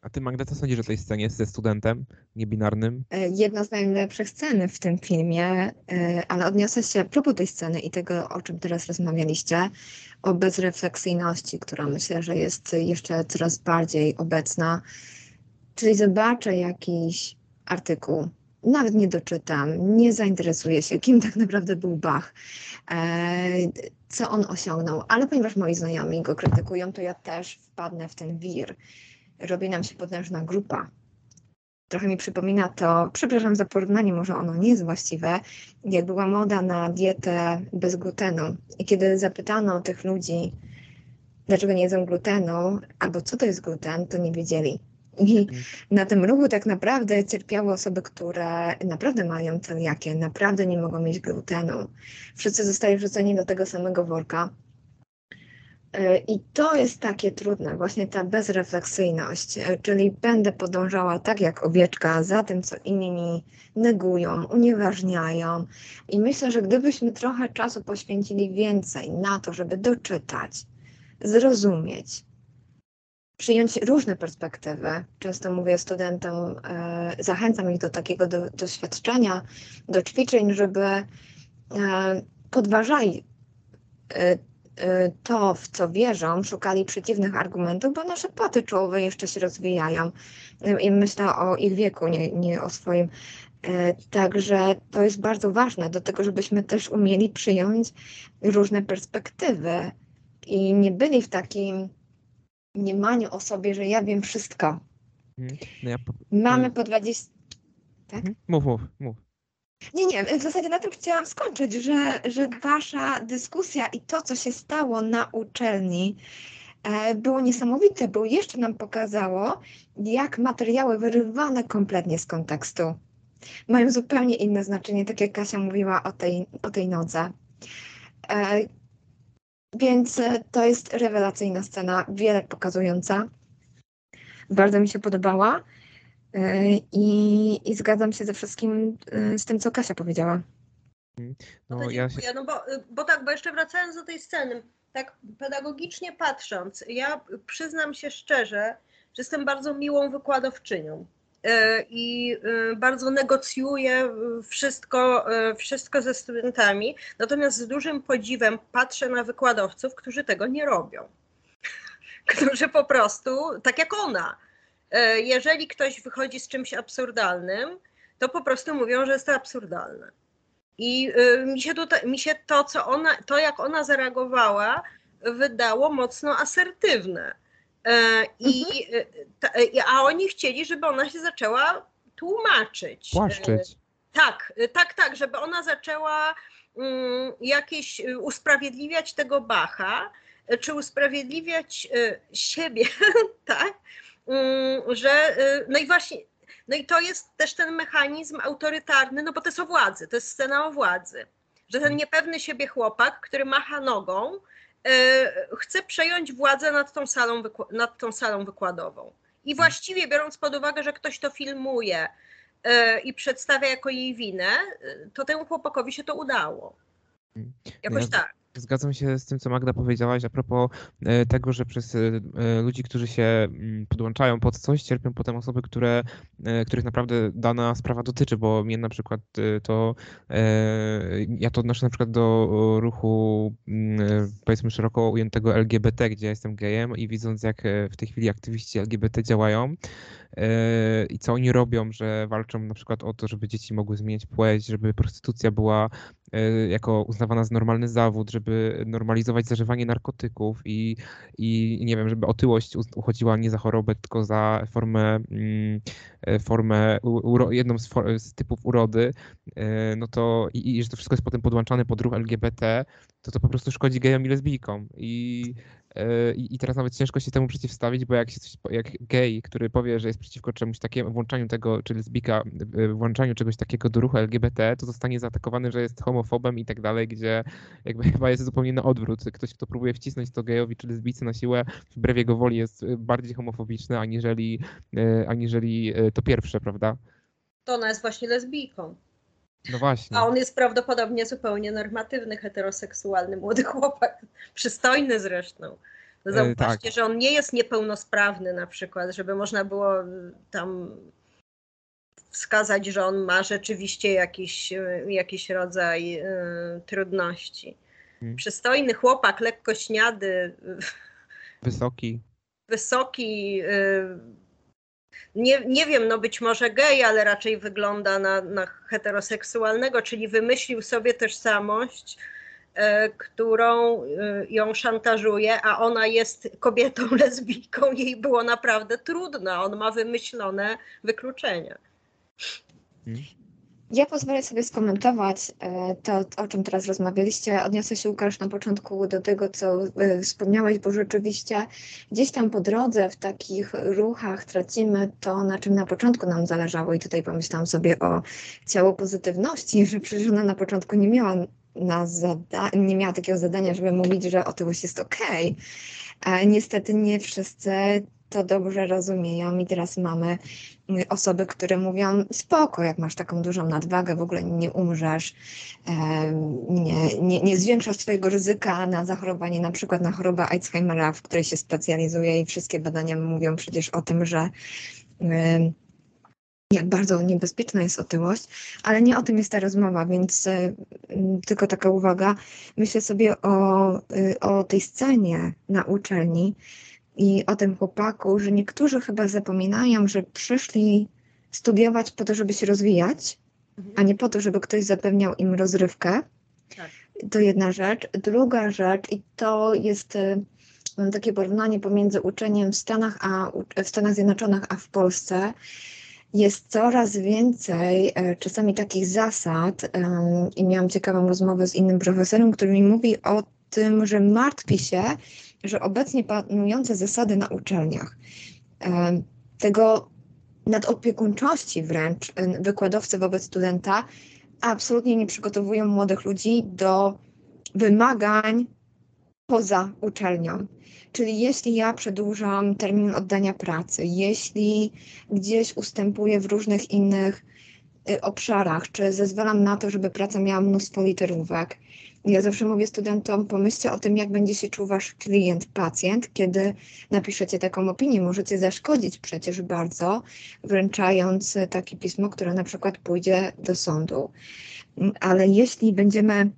[SPEAKER 1] A ty Magda, co sądzisz o tej scenie ze studentem niebinarnym?
[SPEAKER 3] E, jedna z najlepszych scen w tym filmie, e, ale odniosę się a propos tej sceny i tego, o czym teraz rozmawialiście, o bezrefleksyjności, która myślę, że jest jeszcze coraz bardziej obecna. Czyli zobaczę jakiś artykuł, nawet nie doczytam, nie zainteresuję się, kim tak naprawdę był Bach, e, co on osiągnął, ale ponieważ moi znajomi go krytykują, to ja też wpadnę w ten wir. Robi nam się potężna grupa. Trochę mi przypomina to, przepraszam za porównanie, może ono nie jest właściwe, jak była moda na dietę bez glutenu. I kiedy zapytano tych ludzi, dlaczego nie jedzą glutenu, albo co to jest gluten, to nie wiedzieli. I na tym ruchu tak naprawdę cierpiały osoby, które naprawdę mają celiakię, naprawdę nie mogą mieć glutenu. Wszyscy zostali wrzuceni do tego samego worka. E, I to jest takie trudne, właśnie ta bezrefleksyjność, e, czyli będę podążała tak jak owieczka za tym, co inni negują, unieważniają. I myślę, że gdybyśmy trochę czasu poświęcili więcej na to, żeby doczytać, zrozumieć, przyjąć różne perspektywy. Często mówię studentom, e, zachęcam ich do takiego do, doświadczenia, do ćwiczeń, żeby e, podważali e, to, w co wierzą, szukali przeciwnych argumentów, bo nasze płaty czołowe jeszcze się rozwijają. I myślę o ich wieku, nie, nie o swoim. Także to jest bardzo ważne do tego, żebyśmy też umieli przyjąć różne perspektywy i nie byli w takim mniemaniu o sobie, że ja wiem wszystko. Mhm. No ja po... Mamy po 20. Tak? Mhm.
[SPEAKER 1] Mów, mów, mów.
[SPEAKER 3] Nie, nie, w zasadzie na tym chciałam skończyć, że, że wasza dyskusja i to, co się stało na uczelni, e, było niesamowite, bo jeszcze nam pokazało, jak materiały wyrywane kompletnie z kontekstu mają zupełnie inne znaczenie, tak jak Kasia mówiła o tej, o tej nodze. Więc e, to jest rewelacyjna scena, wiele pokazująca. Bardzo mi się podobała e, i, i zgadzam się ze wszystkim e, z tym, co Kasia powiedziała.
[SPEAKER 2] No, no ja się... no bo, bo tak, bo jeszcze wracając do tej sceny, tak pedagogicznie patrząc, ja przyznam się szczerze, że jestem bardzo miłą wykładowczynią. E, i e, bardzo negocjuję wszystko, e, wszystko ze studentami. Natomiast z dużym podziwem patrzę na wykładowców, którzy tego nie robią. Którzy po prostu, tak jak ona, jeżeli ktoś wychodzi z czymś absurdalnym, to po prostu mówią, że jest to absurdalne. I mi się, tutaj, mi się to, co ona, to jak ona zareagowała, wydało mocno asertywne I, e, ta, e, a oni chcieli, żeby ona się zaczęła tłumaczyć.
[SPEAKER 1] Płaszczyć.
[SPEAKER 2] Tak, tak, tak, żeby ona zaczęła mm, jakieś usprawiedliwiać tego Bacha, czy usprawiedliwiać siebie, tak, mm, że no i właśnie, no i to jest też ten mechanizm autorytarny, no bo to jest o władzy, to jest scena o władzy, że ten niepewny siebie chłopak, który macha nogą, chce przejąć władzę nad tą salą, nad tą salą wykładową. I właściwie biorąc pod uwagę, że ktoś to filmuje i przedstawia jako jej winę, to temu chłopakowi się to udało.
[SPEAKER 1] Mm.
[SPEAKER 2] Jakoś ja, tak.
[SPEAKER 1] Zgadzam się z tym, co Magda powiedziałaś a propos e, tego, że przez e, e, ludzi, którzy się mm, podłączają pod coś, cierpią potem osoby, które, których naprawdę dana sprawa dotyczy, bo mnie na przykład to, ja to odnoszę na przykład do ruchu mm, powiedzmy szeroko ujętego LGBT, gdzie ja jestem gejem i widząc jak w tej chwili aktywiści LGBT działają, i co oni robią, że walczą na przykład o to, żeby dzieci mogły zmieniać płeć, żeby prostytucja była E, jako uznawana za normalny zawód, żeby normalizować zażywanie narkotyków i, i nie wiem, żeby otyłość uchodziła nie za chorobę, tylko za formę, mm, e, formę jedną z, for, z, typów urody, e, no to i, i że to wszystko jest potem podłączane pod ruch LGBT, to to po prostu szkodzi gejom i lesbijkom. I I, I teraz nawet ciężko się temu przeciwstawić, bo jak, coś, jak gej, który powie, że jest przeciwko czemuś takiemu, włączaniu tego, czy lesbika, e, włączaniu czegoś takiego do ruchu LGBT, to zostanie zaatakowany, że jest homofobem i tak dalej, gdzie jakby chyba jest zupełnie na odwrót. Ktoś, kto próbuje wcisnąć to gejowi czy lesbicy na siłę, wbrew jego woli jest bardziej homofobiczny, aniżeli, e, aniżeli to pierwsze, prawda?
[SPEAKER 2] To ona jest właśnie lesbijką.
[SPEAKER 1] No właśnie.
[SPEAKER 2] A on jest prawdopodobnie zupełnie normatywny, heteroseksualny młody chłopak, przystojny zresztą. No zauważcie, tak. że on nie jest niepełnosprawny na przykład, żeby można było tam wskazać, że on ma rzeczywiście jakiś, jakiś rodzaj y, trudności. Hmm. Przystojny chłopak, lekko śniady.
[SPEAKER 1] Wysoki.
[SPEAKER 2] Wysoki, y, nie, nie wiem, no być może gej, ale raczej wygląda na, na heteroseksualnego, czyli wymyślił sobie tożsamość, e, którą e, ją szantażuje, a ona jest kobietą lesbijką, jej było naprawdę trudno. On ma wymyślone wykluczenia.
[SPEAKER 3] Ja pozwolę sobie skomentować e, to, o czym teraz rozmawialiście. Odniosę się, Łukasz, na początku do tego, co e, wspomniałeś, bo rzeczywiście gdzieś tam po drodze w takich ruchach tracimy to, na czym na początku nam zależało. I tutaj pomyślałam sobie o ciało pozytywności, że przecież ona na początku nie miała na zada- nie miała takiego zadania, żeby mówić, że otyłość jest okej. Okay. Niestety nie wszyscy to dobrze rozumieją i teraz mamy y, osoby, które mówią spoko, jak masz taką dużą nadwagę, w ogóle nie umrzesz, nie, nie, nie zwiększasz swojego ryzyka na zachorowanie, na przykład na chorobę Alzheimera, w której się specjalizuje i wszystkie badania mówią przecież o tym, że jak bardzo niebezpieczna jest otyłość, ale nie o tym jest ta rozmowa, więc y, tylko taka uwaga. Myślę sobie o, y, o tej scenie na uczelni, i o tym chłopaku, że niektórzy chyba zapominają, że przyszli studiować po to, żeby się rozwijać, mhm. a nie po to, żeby ktoś zapewniał im rozrywkę. Tak. To jedna rzecz. Druga rzecz, i to jest y, mam takie porównanie pomiędzy uczeniem w Stanach, a, w Stanach Zjednoczonych, a w Polsce. Jest coraz więcej e, czasami takich zasad, i miałam ciekawą rozmowę z innym profesorem, który mi mówi o tym, że martwi się, że obecnie panujące zasady na uczelniach, tego nadopiekuńczości wręcz wykładowcy wobec studenta absolutnie nie przygotowują młodych ludzi do wymagań poza uczelnią. Czyli jeśli ja przedłużam termin oddania pracy, jeśli gdzieś ustępuję w różnych innych y, obszarach, czy zezwalam na to, żeby praca miała mnóstwo literówek, ja zawsze mówię studentom, pomyślcie o tym, jak będzie się czuł wasz klient, pacjent, kiedy napiszecie taką opinię. Możecie zaszkodzić przecież bardzo, wręczając takie pismo, które na przykład pójdzie do sądu. Ale jeśli będziemy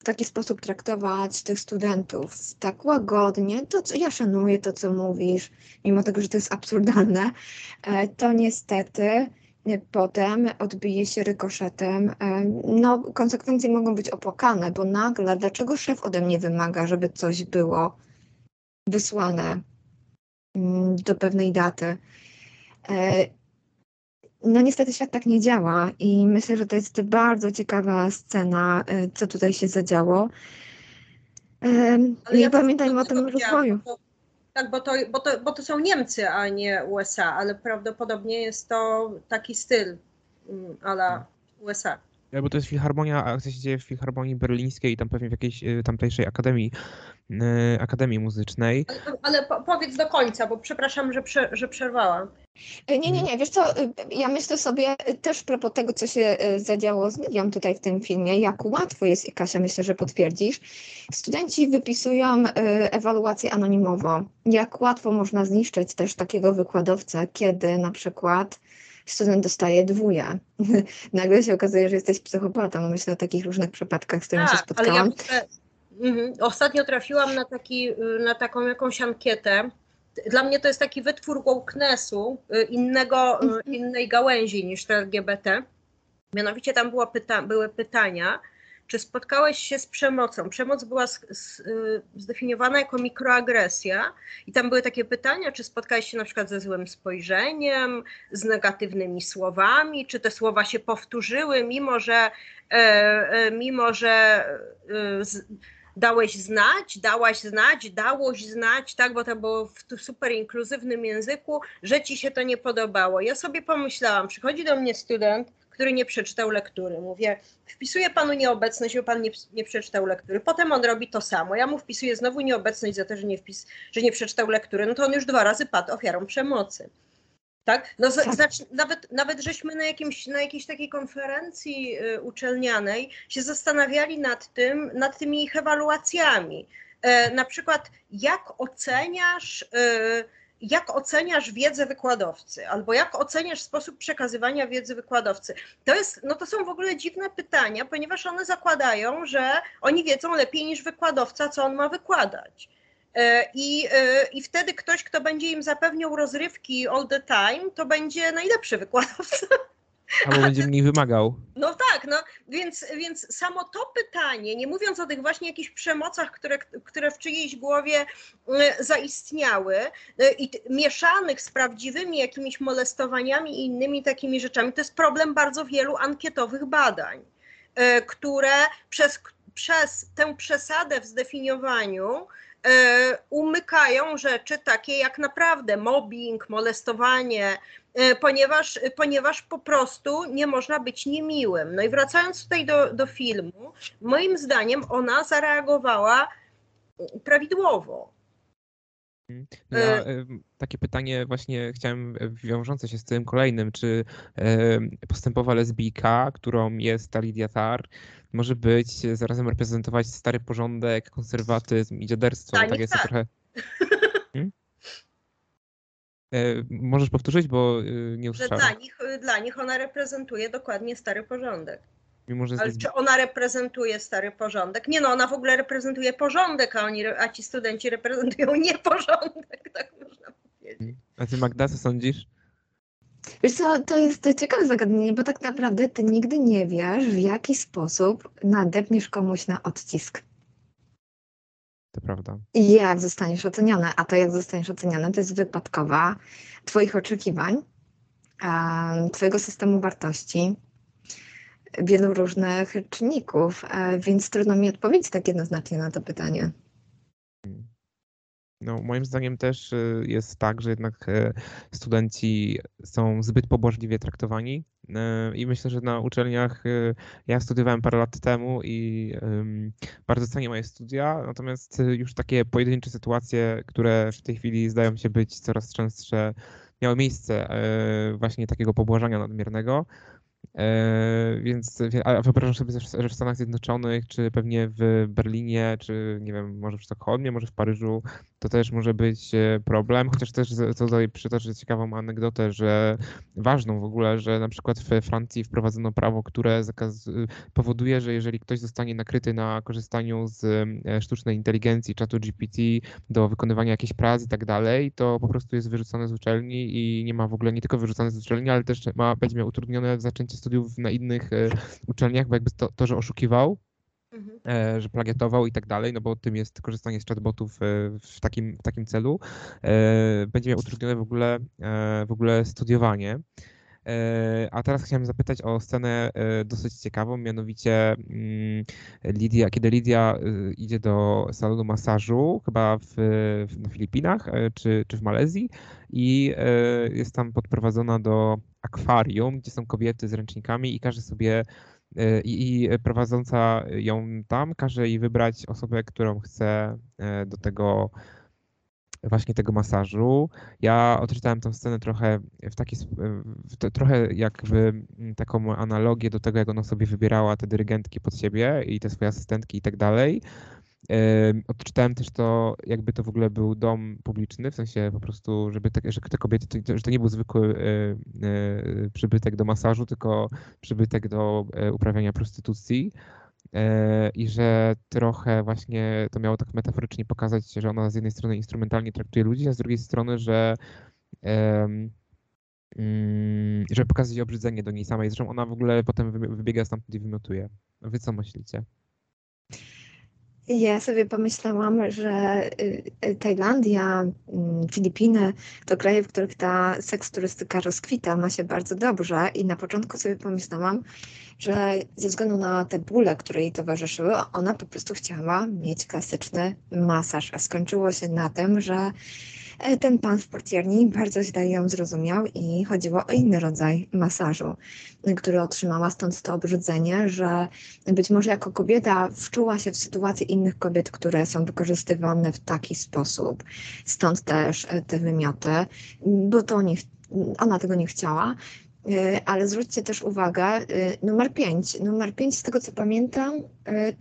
[SPEAKER 3] w taki sposób traktować tych studentów, tak łagodnie, to co ja szanuję to, co mówisz, mimo tego, że to jest absurdalne, e, to niestety potem odbije się rykoszetem. No, konsekwencje mogą być opłakane, bo nagle, dlaczego szef ode mnie wymaga, żeby coś było wysłane mm, do pewnej daty. E, no niestety świat tak nie działa i myślę, że to jest bardzo ciekawa scena, e, co tutaj się zadziało.
[SPEAKER 2] Ale
[SPEAKER 3] ja pamiętajmy o tym rozwoju.
[SPEAKER 2] Tak, bo to, bo, to, bo to są Niemcy, a nie USA, ale prawdopodobnie jest to taki styl mm, ala USA.
[SPEAKER 1] Bo to jest filharmonia, akcja się dzieje w filharmonii berlińskiej i tam pewnie w jakiejś y, tamtejszej akademii, y, akademii muzycznej.
[SPEAKER 2] Ale, po, powiedz do końca, bo przepraszam, że, prze, że przerwałam.
[SPEAKER 3] E, nie, nie, nie, wiesz co, y, ja myślę sobie też propos tego, co się zadziało z medią tutaj w tym filmie, jak łatwo jest, Kasia, myślę, że potwierdzisz, studenci wypisują ewaluację anonimowo. Jak łatwo można zniszczyć też takiego wykładowcę, kiedy na przykład student dostaje dwóje. Nagle się okazuje, że jesteś psychopatą. Myślę o takich różnych przypadkach, z którymi tak, się spotkałam. Ale
[SPEAKER 2] ja mhm. Ostatnio trafiłam na, taki, na taką jakąś ankietę. Dla mnie to jest taki wytwór wokenessu, y, innego, y, mhm. innej gałęzi niż LGBT. Mianowicie tam było pyta były pytania, czy spotkałeś się z przemocą? Przemoc była z, z, y, zdefiniowana jako mikroagresja i tam były takie pytania, czy spotkałeś się na przykład ze złym spojrzeniem, z negatywnymi słowami, czy te słowa się powtórzyły, mimo że, e, e, mimo że e, z, dałeś znać, dałaś znać, dałoś znać, tak, bo to było w super inkluzywnym języku, że ci się to nie podobało. Ja sobie pomyślałam, przychodzi do mnie student, który nie przeczytał lektury. Mówię, wpisuję panu nieobecność, bo pan nie, nie przeczytał lektury. Potem on robi to samo. Ja mu wpisuję znowu nieobecność za to, że nie, wpis, że nie przeczytał lektury. No to on już dwa razy padł ofiarą przemocy. Tak? No, tak. Znaczy, nawet, nawet żeśmy na, jakimś, na jakiejś takiej konferencji y, uczelnianej się zastanawiali nad tym, nad tymi ich ewaluacjami. E, na przykład, jak oceniasz y, jak oceniasz wiedzę wykładowcy, albo jak oceniasz sposób przekazywania wiedzy wykładowcy. To, jest, no to są w ogóle dziwne pytania, ponieważ one zakładają, że oni wiedzą lepiej niż wykładowca, co on ma wykładać. E, I, e, I wtedy ktoś, kto będzie im zapewniał rozrywki all the time, to będzie najlepszy wykładowca.
[SPEAKER 1] Albo będzie mniej wymagał.
[SPEAKER 2] No tak, no więc, więc samo to pytanie, nie mówiąc o tych właśnie jakichś przemocach, które, które w czyjejś głowie e, zaistniały e, i mieszanych z prawdziwymi jakimiś molestowaniami i innymi takimi rzeczami, to jest problem bardzo wielu ankietowych badań, e, które przez, przez tę przesadę w zdefiniowaniu umykają rzeczy takie jak naprawdę mobbing, molestowanie, E, ponieważ, ponieważ po prostu nie można być niemiłym. No i wracając tutaj do, do filmu, moim zdaniem ona zareagowała prawidłowo.
[SPEAKER 1] No ja, e, takie pytanie właśnie chciałem wiążące się z tym kolejnym, czy postępowa lesbijka, którą jest ta Lidia Tar, może być, zarazem reprezentować stary porządek, konserwatyzm i dziaderstwo.
[SPEAKER 2] tak jest tak. trochę... Hmm?
[SPEAKER 1] Możesz powtórzyć, bo y, nie usłyszałem.
[SPEAKER 2] Dla nich, y, dla nich ona reprezentuje dokładnie stary porządek.
[SPEAKER 1] Mimo, że
[SPEAKER 2] Ale czy ona reprezentuje stary porządek? Nie no, ona w ogóle reprezentuje porządek, a, oni, a ci studenci reprezentują nieporządek, tak można powiedzieć.
[SPEAKER 1] A ty Magda, co sądzisz?
[SPEAKER 3] Wiesz co, to jest ciekawe zagadnienie, bo tak naprawdę ty nigdy nie wiesz, w jaki sposób nadepniesz komuś na odcisk.
[SPEAKER 1] To prawda.
[SPEAKER 3] I jak zostaniesz oceniony, a to jak zostaniesz oceniony, to jest wypadkowa Twoich oczekiwań, Twojego systemu wartości, wielu różnych czynników, e, więc trudno mi odpowiedzieć tak jednoznacznie na to pytanie.
[SPEAKER 1] No, moim zdaniem też y, jest tak, że jednak e, studenci są zbyt pobożliwie traktowani e, i myślę, że na uczelniach ja studiowałem parę lat temu i bardzo cenię moje studia, natomiast już takie pojedyncze sytuacje, które w tej chwili zdają się być coraz częstsze, miały miejsce e, właśnie takiego pobłażania nadmiernego. E, więc a wyobrażam sobie, że w Stanach Zjednoczonych, czy pewnie w Berlinie, czy nie wiem, może w Sztokholmie, może w Paryżu, to też może być e, problem. Chociaż też tutaj przytoczę ciekawą anegdotę, że ważną w ogóle, że na przykład w Francji wprowadzono prawo, które zakaz, powoduje, że jeżeli ktoś zostanie nakryty na korzystaniu z e, sztucznej inteligencji, czatu GPT do wykonywania jakichś prac i tak dalej, to po prostu jest wyrzucony z uczelni i nie ma w ogóle nie tylko wyrzucony z uczelni, ale też ma, będzie miał utrudnione zaczęcie studiów na innych e, uczelniach, bo jakby to, to że oszukiwał, mhm. E, że plagiatował i tak dalej, no bo tym jest korzystanie z chatbotów e, w takim, w takim celu, będzie miał utrudnione w ogóle, w ogóle studiowanie. A teraz chciałem zapytać o scenę dosyć ciekawą, mianowicie mm, Lidia, kiedy Lidia idzie do salonu masażu, chyba w, na Filipinach czy, czy w Malezji, i jest tam podprowadzona do akwarium, gdzie są kobiety z ręcznikami i każe sobie i, i prowadząca ją tam każe jej wybrać osobę, którą chce do tego właśnie tego masażu. Ja odczytałem tę scenę trochę w taki, w trochę jakby mm, taką analogię do tego, jak ona sobie wybierała te dyrygentki pod siebie i te swoje asystentki i tak dalej. Odczytałem też to, jakby to w ogóle był dom publiczny, w sensie po prostu, żeby te, że te kobiety, że to nie był zwykły e, e, przybytek do masażu, tylko przybytek do e, uprawiania prostytucji. I że trochę właśnie to miało tak metaforycznie pokazać, że ona z jednej strony instrumentalnie traktuje ludzi, a z drugiej strony, że um, żeby pokazać obrzydzenie do niej samej. Zresztą ona w ogóle potem wybiega stamtąd i wymiotuje. Wy co myślicie?
[SPEAKER 3] Ja sobie pomyślałam, że y, y, Tajlandia, mm, Filipiny to kraje, w których ta seksturystyka rozkwita, ma się bardzo dobrze. I na początku sobie pomyślałam, że ze względu na te bóle, które jej towarzyszyły, ona po prostu chciała mieć klasyczny masaż, a skończyło się na tym, że ten pan w portierni bardzo źle ją zrozumiał i chodziło o inny rodzaj masażu, który otrzymała, stąd to obrzydzenie, że być może jako kobieta wczuła się w sytuację innych kobiet, które są wykorzystywane w taki sposób. Stąd też e, te wymioty, bo to nie, ona tego nie chciała. E, ale zwróćcie też uwagę, numer 5. Numer 5, z tego co pamiętam,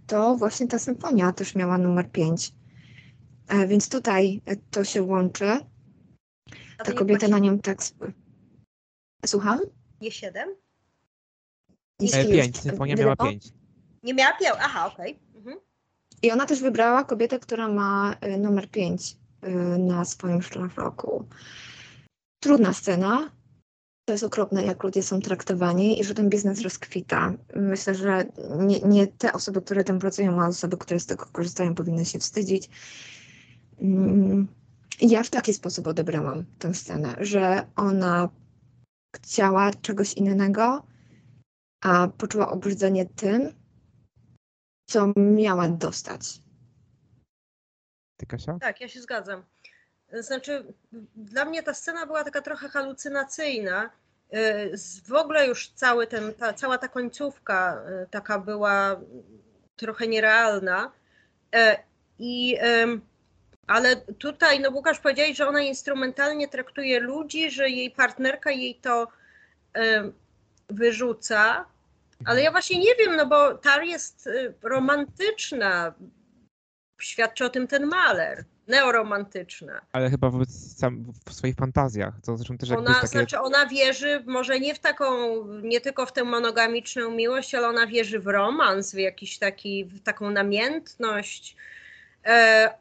[SPEAKER 3] to właśnie ta symfonia też miała numer 5. E, więc tutaj to się łączy. Ta kobieta na nią tak. Słucham?
[SPEAKER 2] Nie 7?
[SPEAKER 1] Nie 5, symfonia miała 5.
[SPEAKER 2] Nie miała 5, aha, okej. Okay. Mhm.
[SPEAKER 3] I ona też wybrała kobietę, która ma e, numer 5 e, na swoim szlafroku. Trudna scena. To jest okropne, jak ludzie są traktowani i że ten biznes rozkwita. Myślę, że nie, nie te osoby, które tam pracują, a osoby, które z tego korzystają, powinny się wstydzić. Mm, ja w taki sposób odebrałam tę scenę, że ona chciała czegoś innego, a poczuła obrzydzenie tym, co miała dostać.
[SPEAKER 1] Ty, Kasia?
[SPEAKER 2] Tak, ja się zgadzam. Znaczy, dla mnie ta scena była taka trochę halucynacyjna. Y, w ogóle już cały ten, ta, cała ta końcówka y, taka była trochę nierealna. Y, I ale tutaj, no Łukasz powiedziałeś, że ona instrumentalnie traktuje ludzi, że jej partnerka jej to y, wyrzuca. Ale ja właśnie nie wiem, no bo Tar jest y, romantyczna. Świadczy o tym ten maler. Neoromantyczna.
[SPEAKER 1] Ale chyba wobec sam, w swoich fantazjach. To zresztą też
[SPEAKER 2] ona,
[SPEAKER 1] takie...
[SPEAKER 2] Znaczy ona wierzy może nie w taką, nie tylko w tę monogamiczną miłość, ale ona wierzy w romans, w jakiś taki, w taką namiętność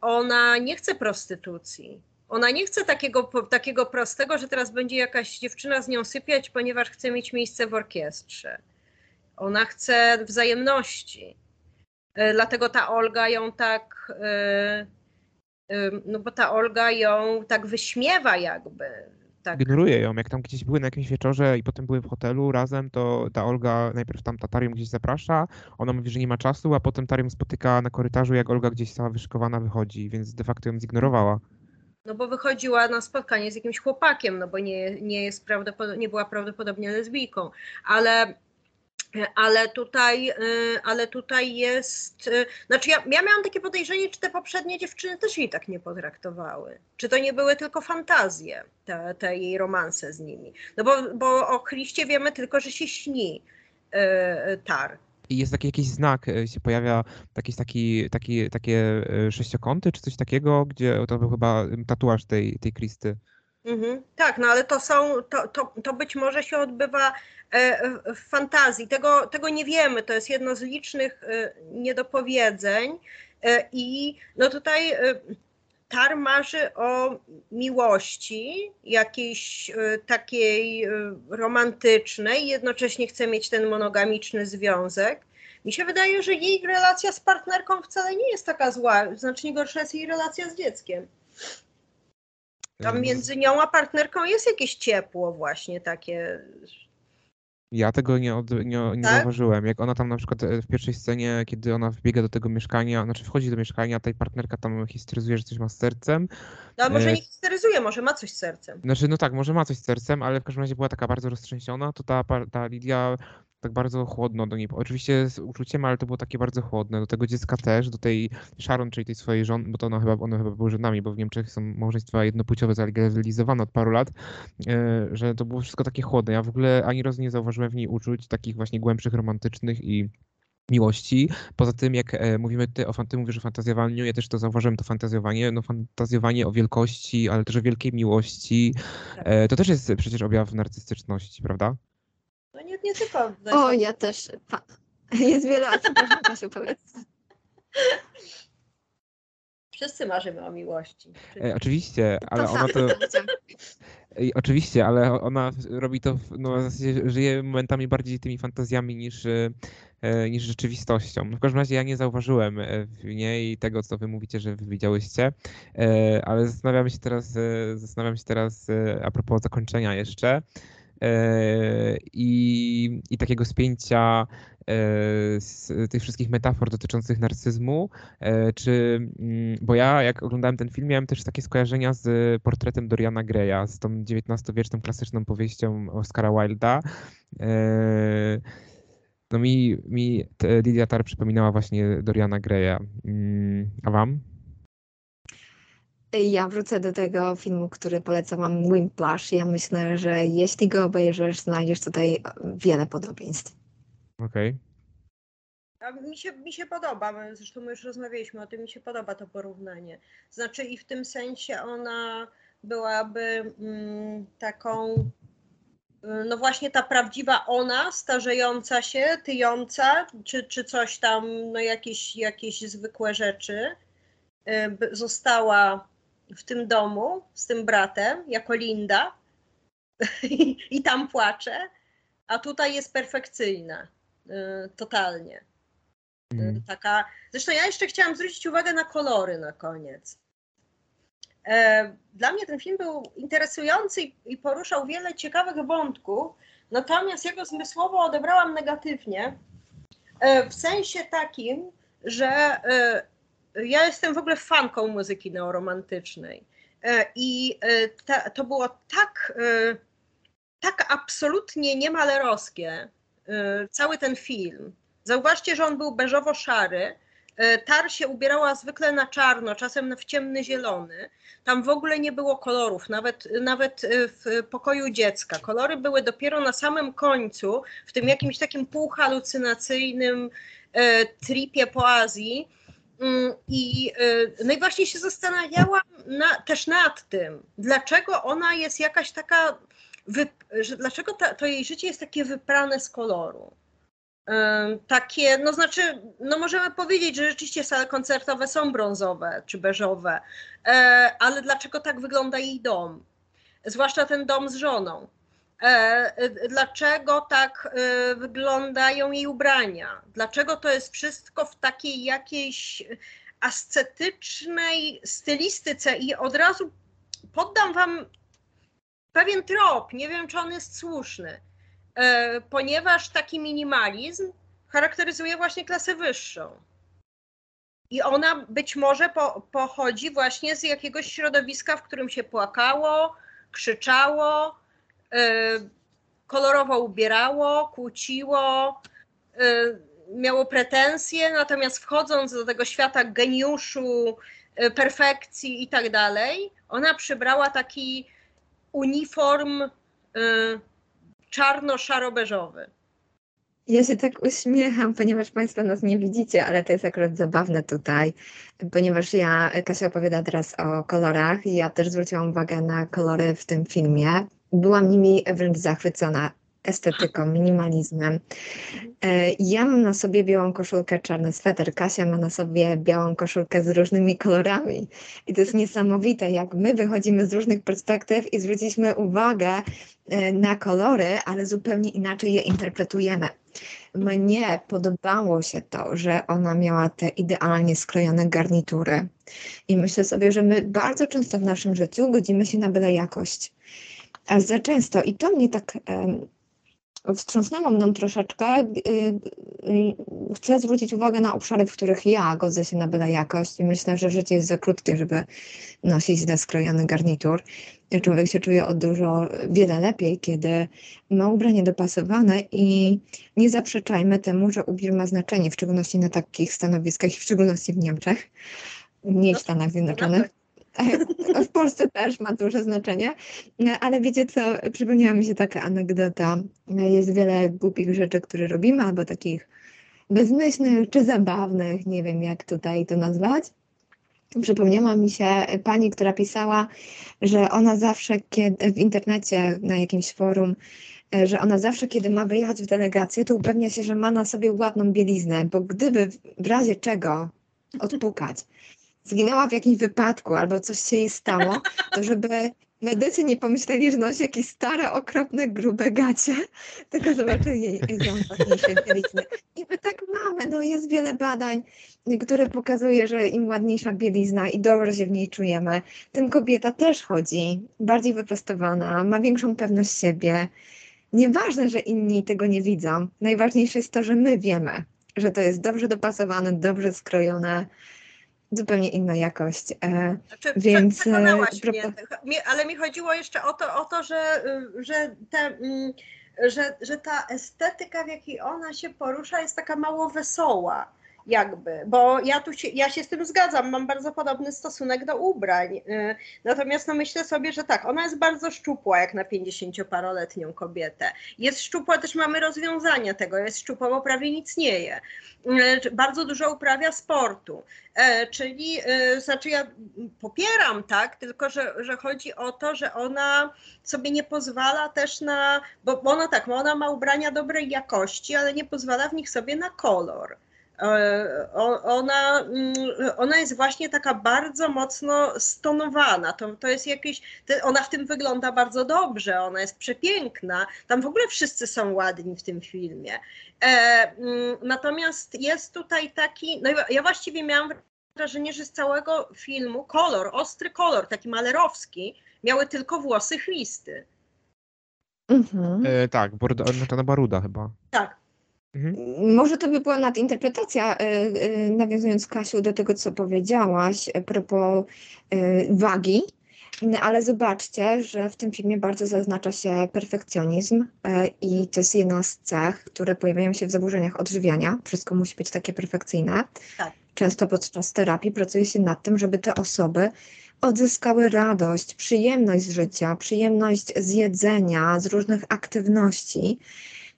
[SPEAKER 2] ona nie chce prostytucji. Ona nie chce takiego, takiego prostego, że teraz będzie jakaś dziewczyna z nią sypiać, ponieważ chce mieć miejsce w orkiestrze. Ona chce wzajemności. E, dlatego ta Olga ją tak, e, no bo ta Olga ją tak wyśmiewa jakby tak.
[SPEAKER 1] ignoruje ją. Jak tam gdzieś były na jakimś wieczorze i potem były w hotelu razem, to ta Olga najpierw tam ta Tarium gdzieś zaprasza, ona mówi, że nie ma czasu, a potem Tarium spotyka na korytarzu, jak Olga gdzieś cała wyszykowana wychodzi, więc de facto ją zignorowała.
[SPEAKER 2] No bo wychodziła na spotkanie z jakimś chłopakiem, no bo nie, nie, jest prawdopod- nie była prawdopodobnie lesbijką, ale ale tutaj, y, ale tutaj jest. Y, znaczy, ja, ja miałam takie podejrzenie, czy te poprzednie dziewczyny też jej tak nie potraktowały. Czy to nie były tylko fantazje, te, te jej romanse z nimi. No bo, bo o Christie wiemy tylko, że się śni yy, tar.
[SPEAKER 1] Jest taki jakiś znak, się pojawia jakiś taki, taki, takie sześciokąty czy coś takiego, gdzie to był chyba tatuaż tej, tej Kristy.
[SPEAKER 2] Mhm, tak, no ale to są, to, to, to być może się odbywa e, w fantazji. Tego, tego nie wiemy, to jest jedno z licznych e, niedopowiedzeń. E, i no tutaj Tar marzy o miłości, jakiejś takiej romantycznej, jednocześnie chce mieć ten monogamiczny związek, Mi się wydaje, że jej relacja z partnerką wcale nie jest taka zła, znacznie gorsza jest jej relacja z dzieckiem. Tam między nią a partnerką jest jakieś ciepło właśnie takie.
[SPEAKER 1] Ja tego nie, od, nie, nie
[SPEAKER 2] Tak?
[SPEAKER 1] zauważyłem. Jak ona tam na przykład e, w pierwszej scenie, kiedy ona wbiega do tego mieszkania, znaczy wchodzi do mieszkania, ta jej partnerka tam histeryzuje, że coś ma z sercem.
[SPEAKER 2] No a może
[SPEAKER 1] E,
[SPEAKER 2] nie histeryzuje, może ma coś z sercem.
[SPEAKER 1] Znaczy, no tak, może ma coś z sercem, ale w każdym razie była taka bardzo roztrzęsiona, to ta, ta Lidia tak bardzo chłodno do niej, oczywiście z uczuciem, ale to było takie bardzo chłodne, do tego dziecka też, do tej Sharon, czyli tej swojej żony, bo to ona chyba, one chyba były żonami, bo w Niemczech są małżeństwa jednopłciowe zalegalizowane od paru lat, e, że to było wszystko takie chłodne. Ja w ogóle ani razu nie zauważyłem w niej uczuć takich właśnie głębszych, romantycznych i miłości. Poza tym, jak e, mówimy ty, o, ty mówisz o fantazjowaniu, ja też to zauważyłem, to fantazjowanie, no fantazjowanie o wielkości, ale też o wielkiej miłości.
[SPEAKER 2] Tak.
[SPEAKER 1] E, to też jest przecież objaw narcystyczności, prawda?
[SPEAKER 2] No nie, nie tylko.
[SPEAKER 3] O, ja też. Pa... Jest wiele, przepraszam, Kasiu, powiedz.
[SPEAKER 2] Wszyscy marzymy o miłości.
[SPEAKER 1] E, oczywiście, ale
[SPEAKER 3] to
[SPEAKER 1] ona to... Oczywiście, ale ona robi to, w- no, w zasadzie żyje momentami bardziej tymi fantazjami niż, e, niż rzeczywistością. W każdym razie ja nie zauważyłem e, w niej tego, co wy mówicie, że wy widziałyście, e, ale zastanawiam się teraz, e, zastanawiam się teraz e, a propos zakończenia jeszcze e, i, i takiego spięcia e, z tych wszystkich metafor dotyczących narcyzmu, e, czy, mm, bo ja jak oglądałem ten film, miałem też takie skojarzenia z portretem Doriana Greya, z tą XIX-wieczną klasyczną powieścią Oscara Wilda. E, No mi, mi te Lydia Tar przypominała właśnie Doriana Greya. Mm, A wam?
[SPEAKER 3] Ja wrócę do tego filmu, który polecałam, Whiplash. Ja myślę, że jeśli go obejrzysz, znajdziesz tutaj wiele podobieństw.
[SPEAKER 1] Okej.
[SPEAKER 2] A mi się, mi się podoba, zresztą my już rozmawialiśmy o tym, mi się podoba to porównanie. Znaczy i w tym sensie ona byłaby mm, taką, no właśnie ta prawdziwa ona, starzejąca się, tyjąca, czy, czy coś tam, no jakieś, jakieś zwykłe rzeczy, y, została w tym domu z tym bratem, jako Linda i, tam płacze, a tutaj jest perfekcyjna, y, totalnie.
[SPEAKER 1] Mhm.
[SPEAKER 2] Taka. Zresztą ja jeszcze chciałam zwrócić uwagę na kolory na koniec. E, Dla mnie ten film był interesujący i- poruszał wiele ciekawych wątków, natomiast ja go zmysłowo odebrałam negatywnie. e, W sensie takim, że e, ja jestem w ogóle fanką muzyki neoromantycznej. E, I e, ta, to było tak, e, tak absolutnie niemalerowskie, cały ten film. Zauważcie, że on był beżowo-szary. Tar się ubierała zwykle na czarno, czasem w ciemny zielony. Tam w ogóle nie było kolorów, nawet, nawet w pokoju dziecka. Kolory były dopiero na samym końcu, w tym jakimś takim półhalucynacyjnym tripie po Azji. Mm, I, e, no i właśnie się zastanawiałam na, też nad tym, dlaczego ona jest jakaś taka, wy, że dlaczego ta, to jej życie jest takie wyprane z koloru. Takie, no znaczy, no możemy powiedzieć, że rzeczywiście sale koncertowe są brązowe czy beżowe, e, ale dlaczego tak wygląda jej dom? Zwłaszcza ten dom z żoną. E, e, dlaczego tak e, wyglądają jej ubrania? Dlaczego to jest wszystko w takiej jakiejś ascetycznej stylistyce? I od razu poddam wam pewien trop, nie wiem czy on jest słuszny ponieważ taki minimalizm charakteryzuje właśnie klasę wyższą. I ona być może po, pochodzi właśnie z jakiegoś środowiska, w którym się płakało, krzyczało, kolorowo ubierało, kłóciło, e, miało pretensje, natomiast wchodząc do tego świata geniuszu, e, perfekcji i tak dalej, ona przybrała taki uniform czarno-szaro-beżowy.
[SPEAKER 3] Ja się tak uśmiecham, ponieważ Państwo nas nie widzicie, ale to jest akurat zabawne tutaj, ponieważ ja, Kasia opowiada teraz o kolorach i ja też zwróciłam uwagę na kolory w tym filmie. Byłam nimi wręcz zachwycona. estetyką, minimalizmem. E, ja mam na sobie białą koszulkę, czarny sweter. Kasia ma na sobie białą koszulkę z różnymi kolorami. I to jest niesamowite, jak my wychodzimy z różnych perspektyw i zwróciliśmy uwagę e, na kolory, ale zupełnie inaczej je interpretujemy. Mnie podobało się to, że ona miała te idealnie skrojone garnitury. I myślę sobie, że my bardzo często w naszym życiu godzimy się na byle jakość. Za często, i to mnie tak wstrząsnęło mną troszeczkę. Y, y, chcę zwrócić uwagę na obszary, w których ja godzę się na byle jakość i myślę, że życie jest za krótkie, żeby nosić źle skrojony garnitur. Człowiek się czuje o dużo, wiele lepiej, kiedy ma ubranie dopasowane i nie zaprzeczajmy temu, że ubiór ma znaczenie, w szczególności na takich stanowiskach, w szczególności w Niemczech, nie w Stanach Zjednoczonych. W Polsce też ma duże znaczenie, ale wiecie co, przypomniała mi się taka anegdota. Jest wiele głupich rzeczy, które robimy, albo takich bezmyślnych czy zabawnych, nie wiem jak tutaj to nazwać. Przypomniała mi się pani, która pisała, że ona zawsze, kiedy w internecie, na jakimś forum, że ona zawsze, kiedy ma wyjechać w delegację, to upewnia się, że ma na sobie ładną bieliznę, bo gdyby w razie czego odpukać, zginęła w jakimś wypadku albo coś się jej stało, to żeby medycy nie pomyśleli, że nosi jakieś stare, okropne, grube gacie, tylko zobaczyli jej ładniejsze bielizny. I my tak mamy, no jest wiele badań, które pokazuje, że im ładniejsza bielizna i dobrze się w niej czujemy, tym kobieta też chodzi bardziej wyprostowana, ma większą pewność siebie. Nieważne, że inni tego nie widzą. Najważniejsze jest to, że my wiemy, że to jest dobrze dopasowane, dobrze skrojone, zupełnie inna jakość. E,
[SPEAKER 2] znaczy, więc przekonałaś e, mnie, ale mi chodziło jeszcze o to, o to że, że, te, mm, że, że ta estetyka, w jakiej ona się porusza, jest taka mało wesoła jakby, bo ja tu się, ja się z tym zgadzam, mam bardzo podobny stosunek do ubrań. Y, natomiast no myślę sobie, że tak, ona jest bardzo szczupła jak na 50-paroletnią kobietę. Jest szczupła, też mamy rozwiązanie tego, jest szczupła, bo prawie nic nie je. Y, bardzo dużo uprawia sportu. E, czyli, y, znaczy ja popieram, tak, tylko że, że chodzi o to, że ona sobie nie pozwala też na, bo ona tak, ona ma ubrania dobrej jakości, ale nie pozwala w nich sobie na kolor. E, ona, mm, ona jest właśnie taka bardzo mocno stonowana. To, to jest jakieś, ona w tym wygląda bardzo dobrze, ona jest przepiękna. Tam w ogóle wszyscy są ładni w tym filmie. E, mm, natomiast jest tutaj taki, no ja właściwie miałam wrażenie, że z całego filmu kolor, ostry kolor, taki malerowski, miały tylko włosy chwisty.
[SPEAKER 1] Mhm. E, tak, bordo, znaczy baruda chyba.
[SPEAKER 2] Tak.
[SPEAKER 3] Może to by była nadinterpretacja, y, y, nawiązując Kasiu do tego, co powiedziałaś a propos y, wagi, ale zobaczcie, że w tym filmie bardzo zaznacza się perfekcjonizm i to jest jedna z cech, które pojawiają się w zaburzeniach odżywiania. Wszystko musi być takie perfekcyjne. Tak. Często podczas terapii pracuje się nad tym, żeby te osoby odzyskały radość, przyjemność z życia, przyjemność z jedzenia, z różnych aktywności.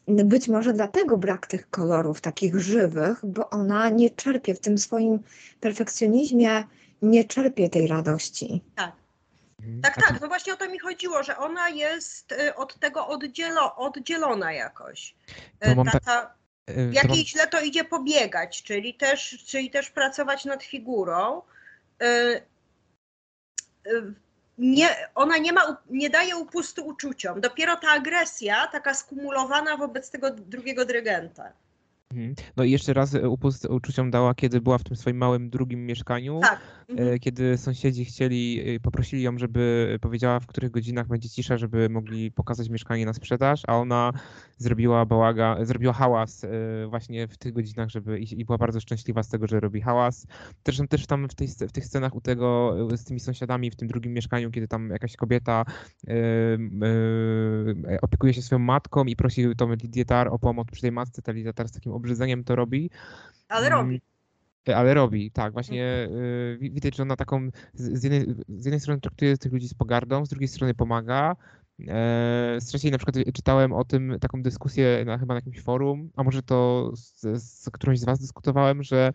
[SPEAKER 3] Być może dlatego brak tych kolorów takich żywych, bo ona nie czerpie w tym swoim perfekcjonizmie, nie czerpie tej radości.
[SPEAKER 2] Tak. Mhm. Tak, tak, no właśnie o to mi chodziło, że ona jest y, od tego oddzielo, oddzielona jakoś. Y, ta, y, w jakiej źle to idzie pobiegać, czyli też, czyli też pracować nad figurą nie, ona nie, ma, nie daje upustu uczuciom. Dopiero ta agresja, taka skumulowana wobec tego drugiego dyrygenta.
[SPEAKER 1] Mhm. No i jeszcze raz e, upust uczuciom dała, kiedy była w tym swoim małym drugim mieszkaniu, tak. E, mhm. kiedy sąsiedzi chcieli, e, poprosili ją, żeby powiedziała, w których godzinach będzie cisza, żeby mogli pokazać mieszkanie na sprzedaż, a ona zrobiła bałaga, zrobiła hałas właśnie w tych godzinach, żeby i, i była bardzo szczęśliwa z tego, że robi hałas. Zresztą też tam w, tej, w tych scenach u tego, z tymi sąsiadami w tym drugim mieszkaniu, kiedy tam jakaś kobieta yy, yy, opiekuje się swoją matką i prosi tą Lidię Tar o pomoc przy tej matce, ta Lidia Tar z takim obrzydzeniem to robi.
[SPEAKER 2] Ale mm, robi.
[SPEAKER 1] Ale robi, tak. Właśnie y, widać, że ona taką z jednej, z jednej strony traktuje tych ludzi z pogardą, z drugiej strony pomaga. E, wcześniej na przykład czytałem o tym taką dyskusję na, chyba na jakimś forum, a może to z, z którąś z was dyskutowałem, że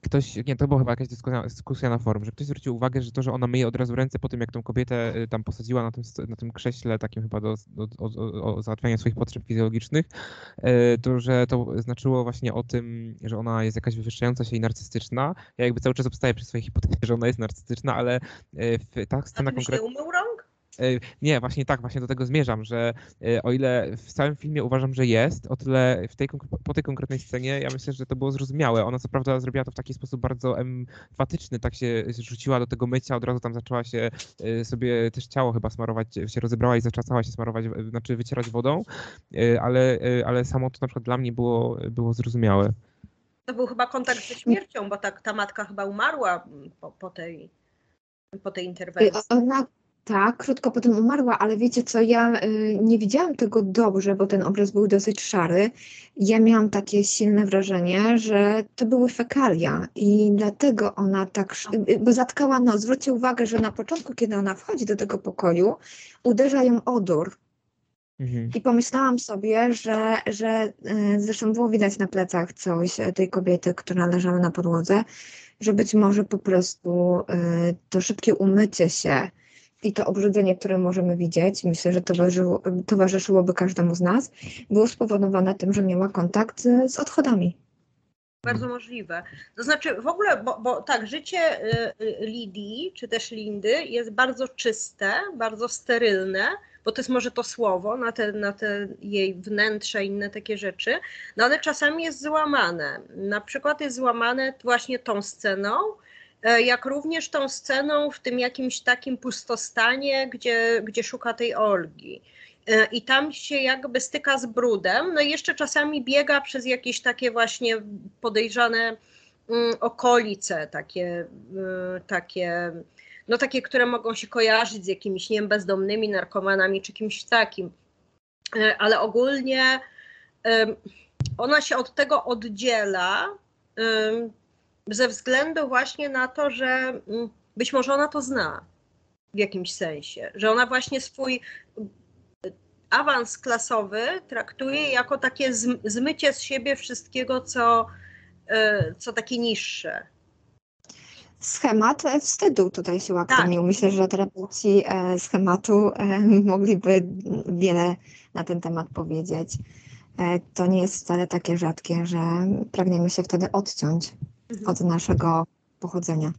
[SPEAKER 1] ktoś, nie, to była chyba jakaś dyskusja, dyskusja na forum, że ktoś zwrócił uwagę, że to, że ona myje od razu ręce po tym, jak tą kobietę y, tam posadziła na tym, na tym krześle takim chyba do, do, o, o, o załatwiania swoich potrzeb fizjologicznych, y, to, że to znaczyło właśnie o tym, że ona jest jakaś wywyższająca się i narcystyczna. Ja jakby cały czas obstaję przy swojej hipotezie, że ona jest narcystyczna, ale y, w, ta scena konkretnie...
[SPEAKER 2] nie umył rąk?
[SPEAKER 1] E, Nie, właśnie tak, właśnie do tego zmierzam, że e, o ile w całym filmie uważam, że jest, o tyle w tej, po tej konkretnej scenie ja myślę, że to było zrozumiałe. Ona co prawda zrobiła to w taki sposób bardzo emfatyczny, tak się rzuciła do tego mycia, od razu tam zaczęła się e, sobie też ciało chyba smarować, się rozebrała i zaczęła się smarować, znaczy wycierać wodą, ale, ale samo to na przykład dla mnie było, było zrozumiałe.
[SPEAKER 2] To był chyba kontakt ze śmiercią, bo tak ta matka chyba umarła po, po, tej, po tej interwencji.
[SPEAKER 3] Ona tak, krótko potem umarła, ale wiecie co, ja y, nie widziałam tego dobrze, bo ten obraz był dosyć szary. Ja miałam takie silne wrażenie, że to były fekalia i dlatego ona tak, sz- y, bo zatkała nos. Zwróćcie uwagę, że na początku, kiedy ona wchodzi do tego pokoju, uderza ją odór.
[SPEAKER 1] Mhm.
[SPEAKER 3] I pomyślałam sobie, że, że e, zresztą było widać na plecach coś e, tej kobiety, która leżała na podłodze, że być może po prostu e, to szybkie umycie się i to obrzydzenie, które możemy widzieć, myślę, że towarzyszyło, towarzyszyłoby każdemu z nas, było spowodowane tym, że miała kontakt z, odchodami.
[SPEAKER 2] Bardzo możliwe. To znaczy w ogóle, bo, bo tak, życie y, y, Lidii, czy też Lindy jest bardzo czyste, bardzo sterylne, bo to jest może to słowo na te, na te jej wnętrze inne takie rzeczy, no ale czasami jest złamane. Na przykład jest złamane właśnie tą sceną, jak również tą sceną w tym jakimś takim pustostanie, gdzie, gdzie szuka tej Olgi. E, I tam się jakby styka z brudem, no i jeszcze czasami biega przez jakieś takie właśnie podejrzane mm, okolice, takie, y, takie, no takie, które mogą się kojarzyć z jakimiś, nie wiem, bezdomnymi narkomanami czy kimś takim. E, Ale ogólnie ona się od tego oddziela ze względu właśnie na to, że mm, być może ona to zna w jakimś sensie, że ona właśnie swój awans klasowy traktuje jako takie zm- zmycie z siebie wszystkiego, co, e, co takie niższe.
[SPEAKER 3] Schemat e, wstydu tutaj się uaktywnił.
[SPEAKER 2] Tak.
[SPEAKER 3] Myślę, że terapeuci e, schematu e, mogliby wiele na ten temat powiedzieć. To nie jest wcale takie rzadkie, że pragniemy się wtedy odciąć od naszego pochodzenia.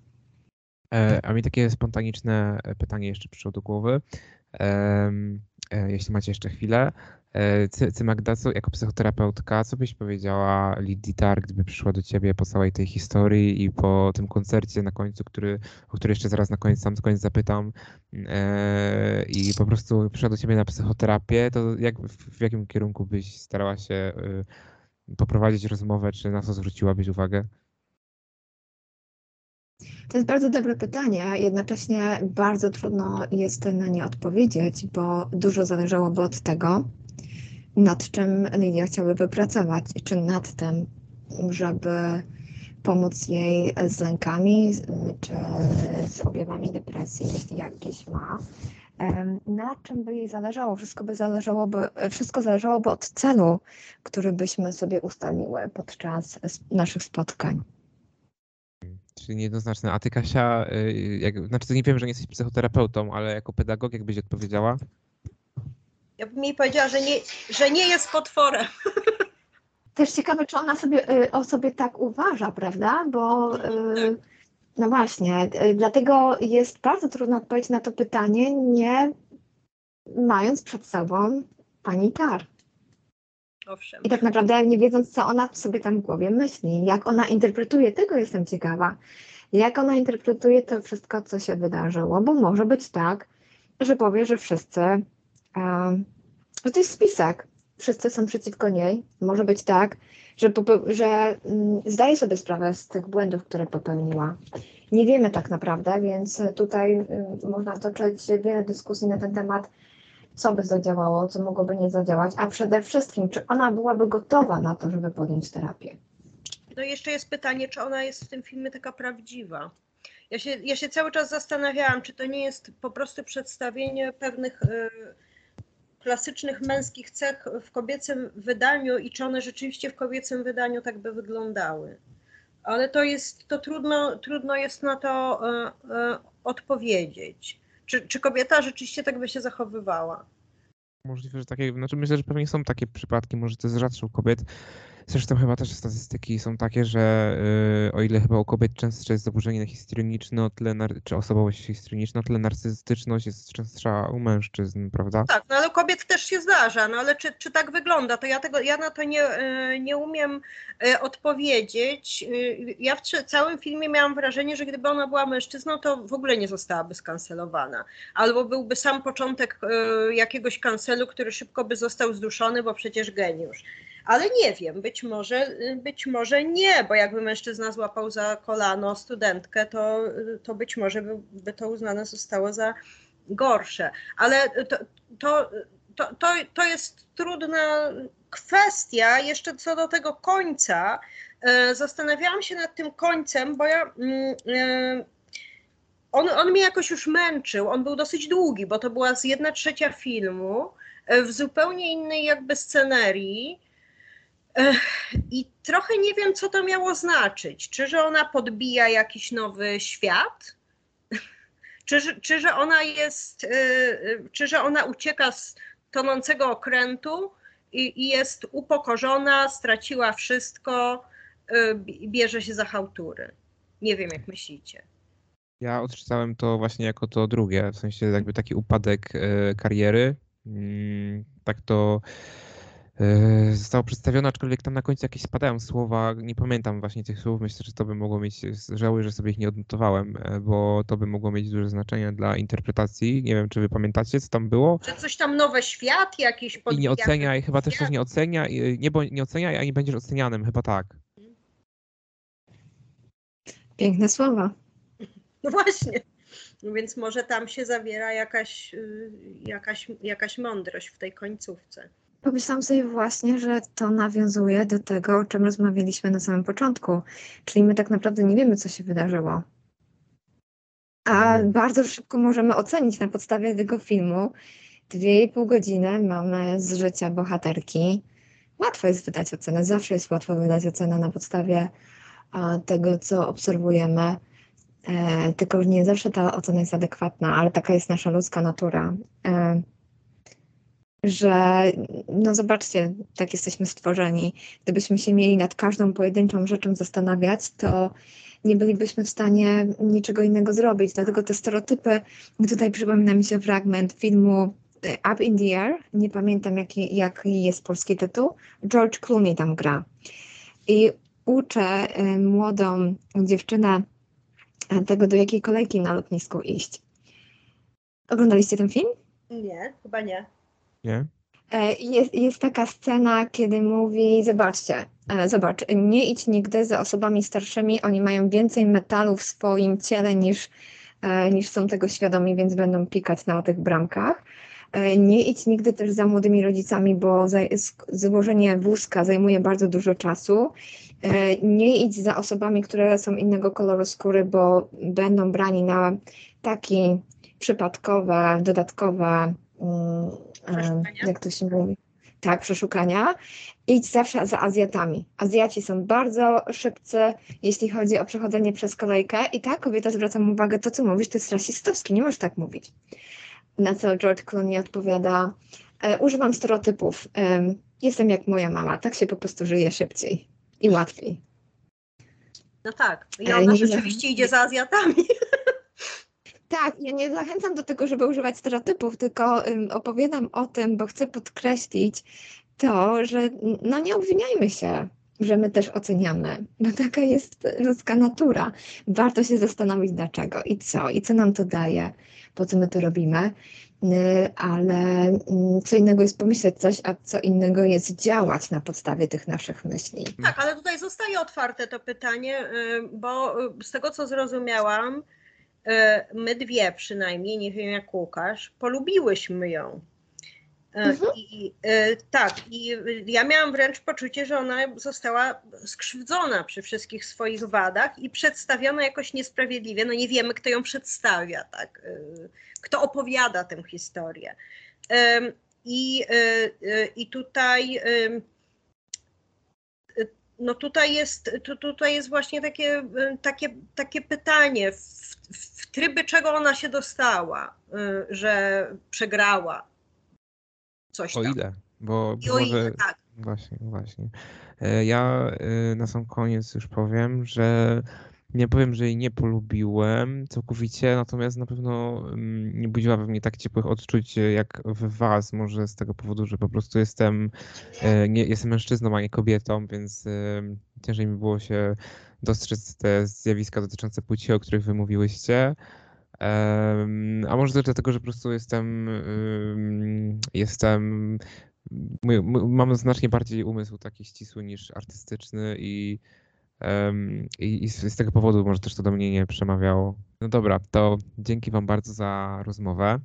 [SPEAKER 1] E, A mi takie spontaniczne e, pytanie jeszcze przyszło do głowy. E, Jeśli macie jeszcze chwilę. Ty, ty Magda, co, jako psychoterapeutka, co byś powiedziała Lidii Tar, gdyby przyszła do ciebie po całej tej historii i po tym koncercie na końcu, który, o który jeszcze zaraz na koniec, sam koniec zapytam, i po prostu przyszła do ciebie na psychoterapię, to jak, w, w jakim kierunku byś starała się y, poprowadzić rozmowę, czy na co zwróciłabyś uwagę?
[SPEAKER 3] To jest bardzo dobre pytanie, jednocześnie bardzo trudno jest na nie odpowiedzieć, bo dużo zależałoby od tego, nad czym Lidia chciałaby pracować, czy nad tym, żeby pomóc jej z lękami, czy z objawami depresji, jeśli jakieś ma. Na czym by jej zależało? Wszystko by zależałoby, wszystko zależałoby od celu, który byśmy sobie ustaliły podczas naszych spotkań.
[SPEAKER 1] Czyli niejednoznaczne. A ty, Kasia, y, jak, znaczy to nie wiem, że nie jesteś psychoterapeutą, ale jako pedagog, jak byś odpowiedziała?
[SPEAKER 2] Ja bym jej powiedziała, że nie, że nie jest potworem.
[SPEAKER 3] Też ciekawe, czy ona sobie, y, o sobie tak uważa, prawda? Bo y, no właśnie, dlatego jest bardzo trudno odpowiedzieć na to pytanie, nie mając przed sobą pani Tar.
[SPEAKER 2] Owszem.
[SPEAKER 3] I tak naprawdę nie wiedząc, co ona sobie tam w głowie myśli, jak ona interpretuje, tego jestem ciekawa. Jak ona interpretuje to wszystko, co się wydarzyło, bo może być tak, że powie, że wszyscy, em, że to jest spisek, wszyscy są przeciwko niej. Może być tak, że, że mm, zdaje sobie sprawę z tych błędów, które popełniła. Nie wiemy tak naprawdę, więc tutaj y, można toczyć wiele dyskusji na ten temat, co by zadziałało, co mogłoby nie zadziałać, a przede wszystkim, czy ona byłaby gotowa na to, żeby podjąć terapię.
[SPEAKER 2] No i jeszcze jest pytanie, czy ona jest w tym filmie taka prawdziwa. Ja się, ja się cały czas zastanawiałam, czy to nie jest po prostu przedstawienie pewnych y, klasycznych męskich cech w kobiecym wydaniu i czy one rzeczywiście w kobiecym wydaniu tak by wyglądały. ale to jest, to trudno, trudno jest na to odpowiedzieć. Czy, czy kobieta rzeczywiście tak by się zachowywała?
[SPEAKER 1] Możliwe, że takie, znaczy myślę, że pewnie są takie przypadki, może to jest rzadsze kobiet. Zresztą chyba też statystyki są takie, że yy, o ile chyba u kobiet częstsze jest zaburzenie histrioniczne, o tyle czy osobowość histrioniczna, o tyle narcystyczność jest częstsza u mężczyzn, prawda?
[SPEAKER 2] Tak, no ale u kobiet też się zdarza, no ale czy, czy tak wygląda, to ja, tego, ja na to nie, yy, nie umiem yy, odpowiedzieć. Yy, ja w całym filmie miałam wrażenie, że gdyby ona była mężczyzną, to w ogóle nie zostałaby skancelowana. Albo byłby sam początek jakiegoś kancelu, który szybko by został zduszony, bo przecież geniusz ale nie wiem, być może, być może nie, bo jakby mężczyzna złapał za kolano studentkę, to, to być może by, by to uznane zostało za gorsze. Ale to, to, to, to, to jest trudna kwestia. Jeszcze co do tego końca, e, zastanawiałam się nad tym końcem, bo ja. Mm, e, on, on mnie jakoś już męczył. On był dosyć długi, bo to była z jedna trzecia filmu e, w zupełnie innej jakby scenerii. I trochę nie wiem, co to miało znaczyć. Czy że ona podbija jakiś nowy świat? Czy, czy że ona jest, y, y, czy że ona ucieka z tonącego okrętu i, i jest upokorzona, straciła wszystko, y, bierze się za hałtury? Nie wiem, jak myślicie.
[SPEAKER 1] Ja odczytałem to właśnie jako to drugie, w sensie jakby taki upadek kariery. Mm, tak to Yy, została przedstawiona, aczkolwiek tam na końcu jakieś spadają słowa, nie pamiętam właśnie tych słów, myślę, że to by mogło mieć, żałuję, że sobie ich nie odnotowałem, e, bo to by mogło mieć duże znaczenie dla interpretacji, nie wiem, czy wy pamiętacie, co tam było?
[SPEAKER 2] Że coś tam nowe świat jakiś
[SPEAKER 1] I nie ocenia, i chyba też coś nie ocenia, nie, bo nie ocenia, a nie będziesz ocenianym, chyba tak.
[SPEAKER 3] Piękne słowa.
[SPEAKER 2] No właśnie. No więc może tam się zawiera jakaś, y, jakaś, jakaś mądrość w tej końcówce.
[SPEAKER 3] Pomyślałam sobie właśnie, że to nawiązuje do tego, o czym rozmawialiśmy na samym początku. Czyli my tak naprawdę nie wiemy, co się wydarzyło. A mhm. bardzo szybko możemy ocenić na podstawie tego filmu. Dwie i pół godziny mamy z życia bohaterki. Łatwo jest wydać ocenę, zawsze jest łatwo wydać ocenę na podstawie tego, co obserwujemy. E, tylko nie zawsze ta ocena jest adekwatna, ale taka jest nasza ludzka natura. Że no zobaczcie, tak jesteśmy stworzeni. Gdybyśmy się mieli nad każdą pojedynczą rzeczą zastanawiać, to nie bylibyśmy w stanie niczego innego zrobić. Dlatego te stereotypy, tutaj przypomina mi się fragment filmu e, Up in the Air, nie pamiętam jaki, jaki jest polski tytuł, George Clooney tam gra. I uczę e, młodą dziewczynę e, tego, do jakiej kolejki na lotnisku iść. Oglądaliście ten film?
[SPEAKER 2] Nie, chyba nie.
[SPEAKER 1] Nie?
[SPEAKER 3] E, jest, jest taka scena, kiedy mówi, zobaczcie, e, zobacz, nie idź nigdy za osobami starszymi, oni mają więcej metalu w swoim ciele niż, e, niż są tego świadomi, więc będą pikać na tych bramkach. Nie idź nigdy też za młodymi rodzicami, bo złożenie wózka zajmuje bardzo dużo czasu. Nie idź za osobami, które są innego koloru skóry, bo będą brani na takie przypadkowe, dodatkowe jak to się mówi? Tak, przeszukania. Idź zawsze za Azjatami. Azjaci są bardzo szybcy, jeśli chodzi o przechodzenie przez kolejkę. I tak kobieta zwraca mu uwagę, to co mówisz, to jest rasistowskie, nie możesz tak mówić. Na co George Clooney odpowiada, e, używam stereotypów. E, jestem jak moja mama, tak się po prostu żyje szybciej i łatwiej.
[SPEAKER 2] No tak, i ona rzeczywiście idzie za Azjatami.
[SPEAKER 3] Tak, ja nie zachęcam do tego, żeby używać stereotypów, tylko opowiadam o tym, bo chcę podkreślić to, że no nie obwiniajmy się, że my też oceniamy, bo taka jest ludzka natura. Warto się zastanowić dlaczego i co, i co nam to daje, po co my to robimy, y, ale mm, co innego jest pomyśleć coś, a co innego jest działać na podstawie tych naszych myśli.
[SPEAKER 2] Tak, ale tutaj zostaje otwarte to pytanie, y, bo y, z tego co zrozumiałam, my dwie przynajmniej, nie wiem jak Łukasz, polubiłyśmy ją. E, mhm. I, e, tak, i ja miałam wręcz poczucie, że ona została skrzywdzona przy wszystkich swoich wadach i przedstawiona jakoś niesprawiedliwie. No nie wiemy, kto ją przedstawia, tak, kto opowiada tę historię. I, i tutaj no tutaj jest, tu, tutaj jest właśnie takie, takie, takie pytanie, w, w tryby czego ona się dostała, że przegrała coś tam.
[SPEAKER 1] O ile? Bo
[SPEAKER 2] I o
[SPEAKER 1] może...
[SPEAKER 2] ile, tak.
[SPEAKER 1] Właśnie, właśnie. E, ja e, na sam koniec już powiem, że nie powiem, że jej nie polubiłem całkowicie, natomiast na pewno mm, nie budziła we mnie tak ciepłych odczuć jak w was. Może z tego powodu, że po prostu jestem, e, nie, jestem mężczyzną, a nie kobietą, więc ciężej mi było się dostrzec te zjawiska dotyczące płci, o których wy mówiłyście. A może też dlatego, że po prostu jestem, jestem mam znacznie bardziej umysł taki ścisły niż artystyczny i, i, i, z tego powodu może też to do mnie nie przemawiało. No dobra, to dzięki Wam bardzo za rozmowę.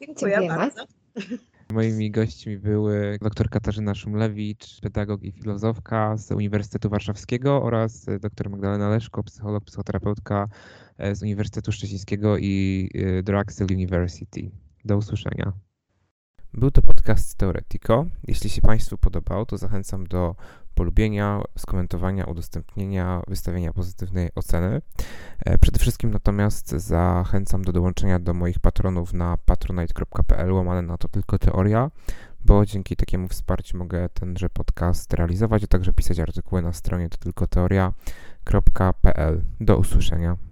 [SPEAKER 2] Dziękuję Dziękujemy. bardzo.
[SPEAKER 1] Moimi gośćmi były dr Katarzyna Szumlewicz, pedagog i filozofka z Uniwersytetu Warszawskiego oraz dr Magdalena Leszko, psycholog, psychoterapeutka e, z Uniwersytetu Szczecińskiego i e, Drexel University. Do usłyszenia. Był to podcast Teoretico. Jeśli się Państwu podobał, to zachęcam do polubienia, skomentowania, udostępnienia, wystawienia pozytywnej oceny. E, przede wszystkim natomiast zachęcam do dołączenia do moich patronów na patronite.pl łamane na to tylko teoria, bo dzięki takiemu wsparciu mogę tenże podcast realizować, a także pisać artykuły na stronie to tylko teoria.pl. Do usłyszenia.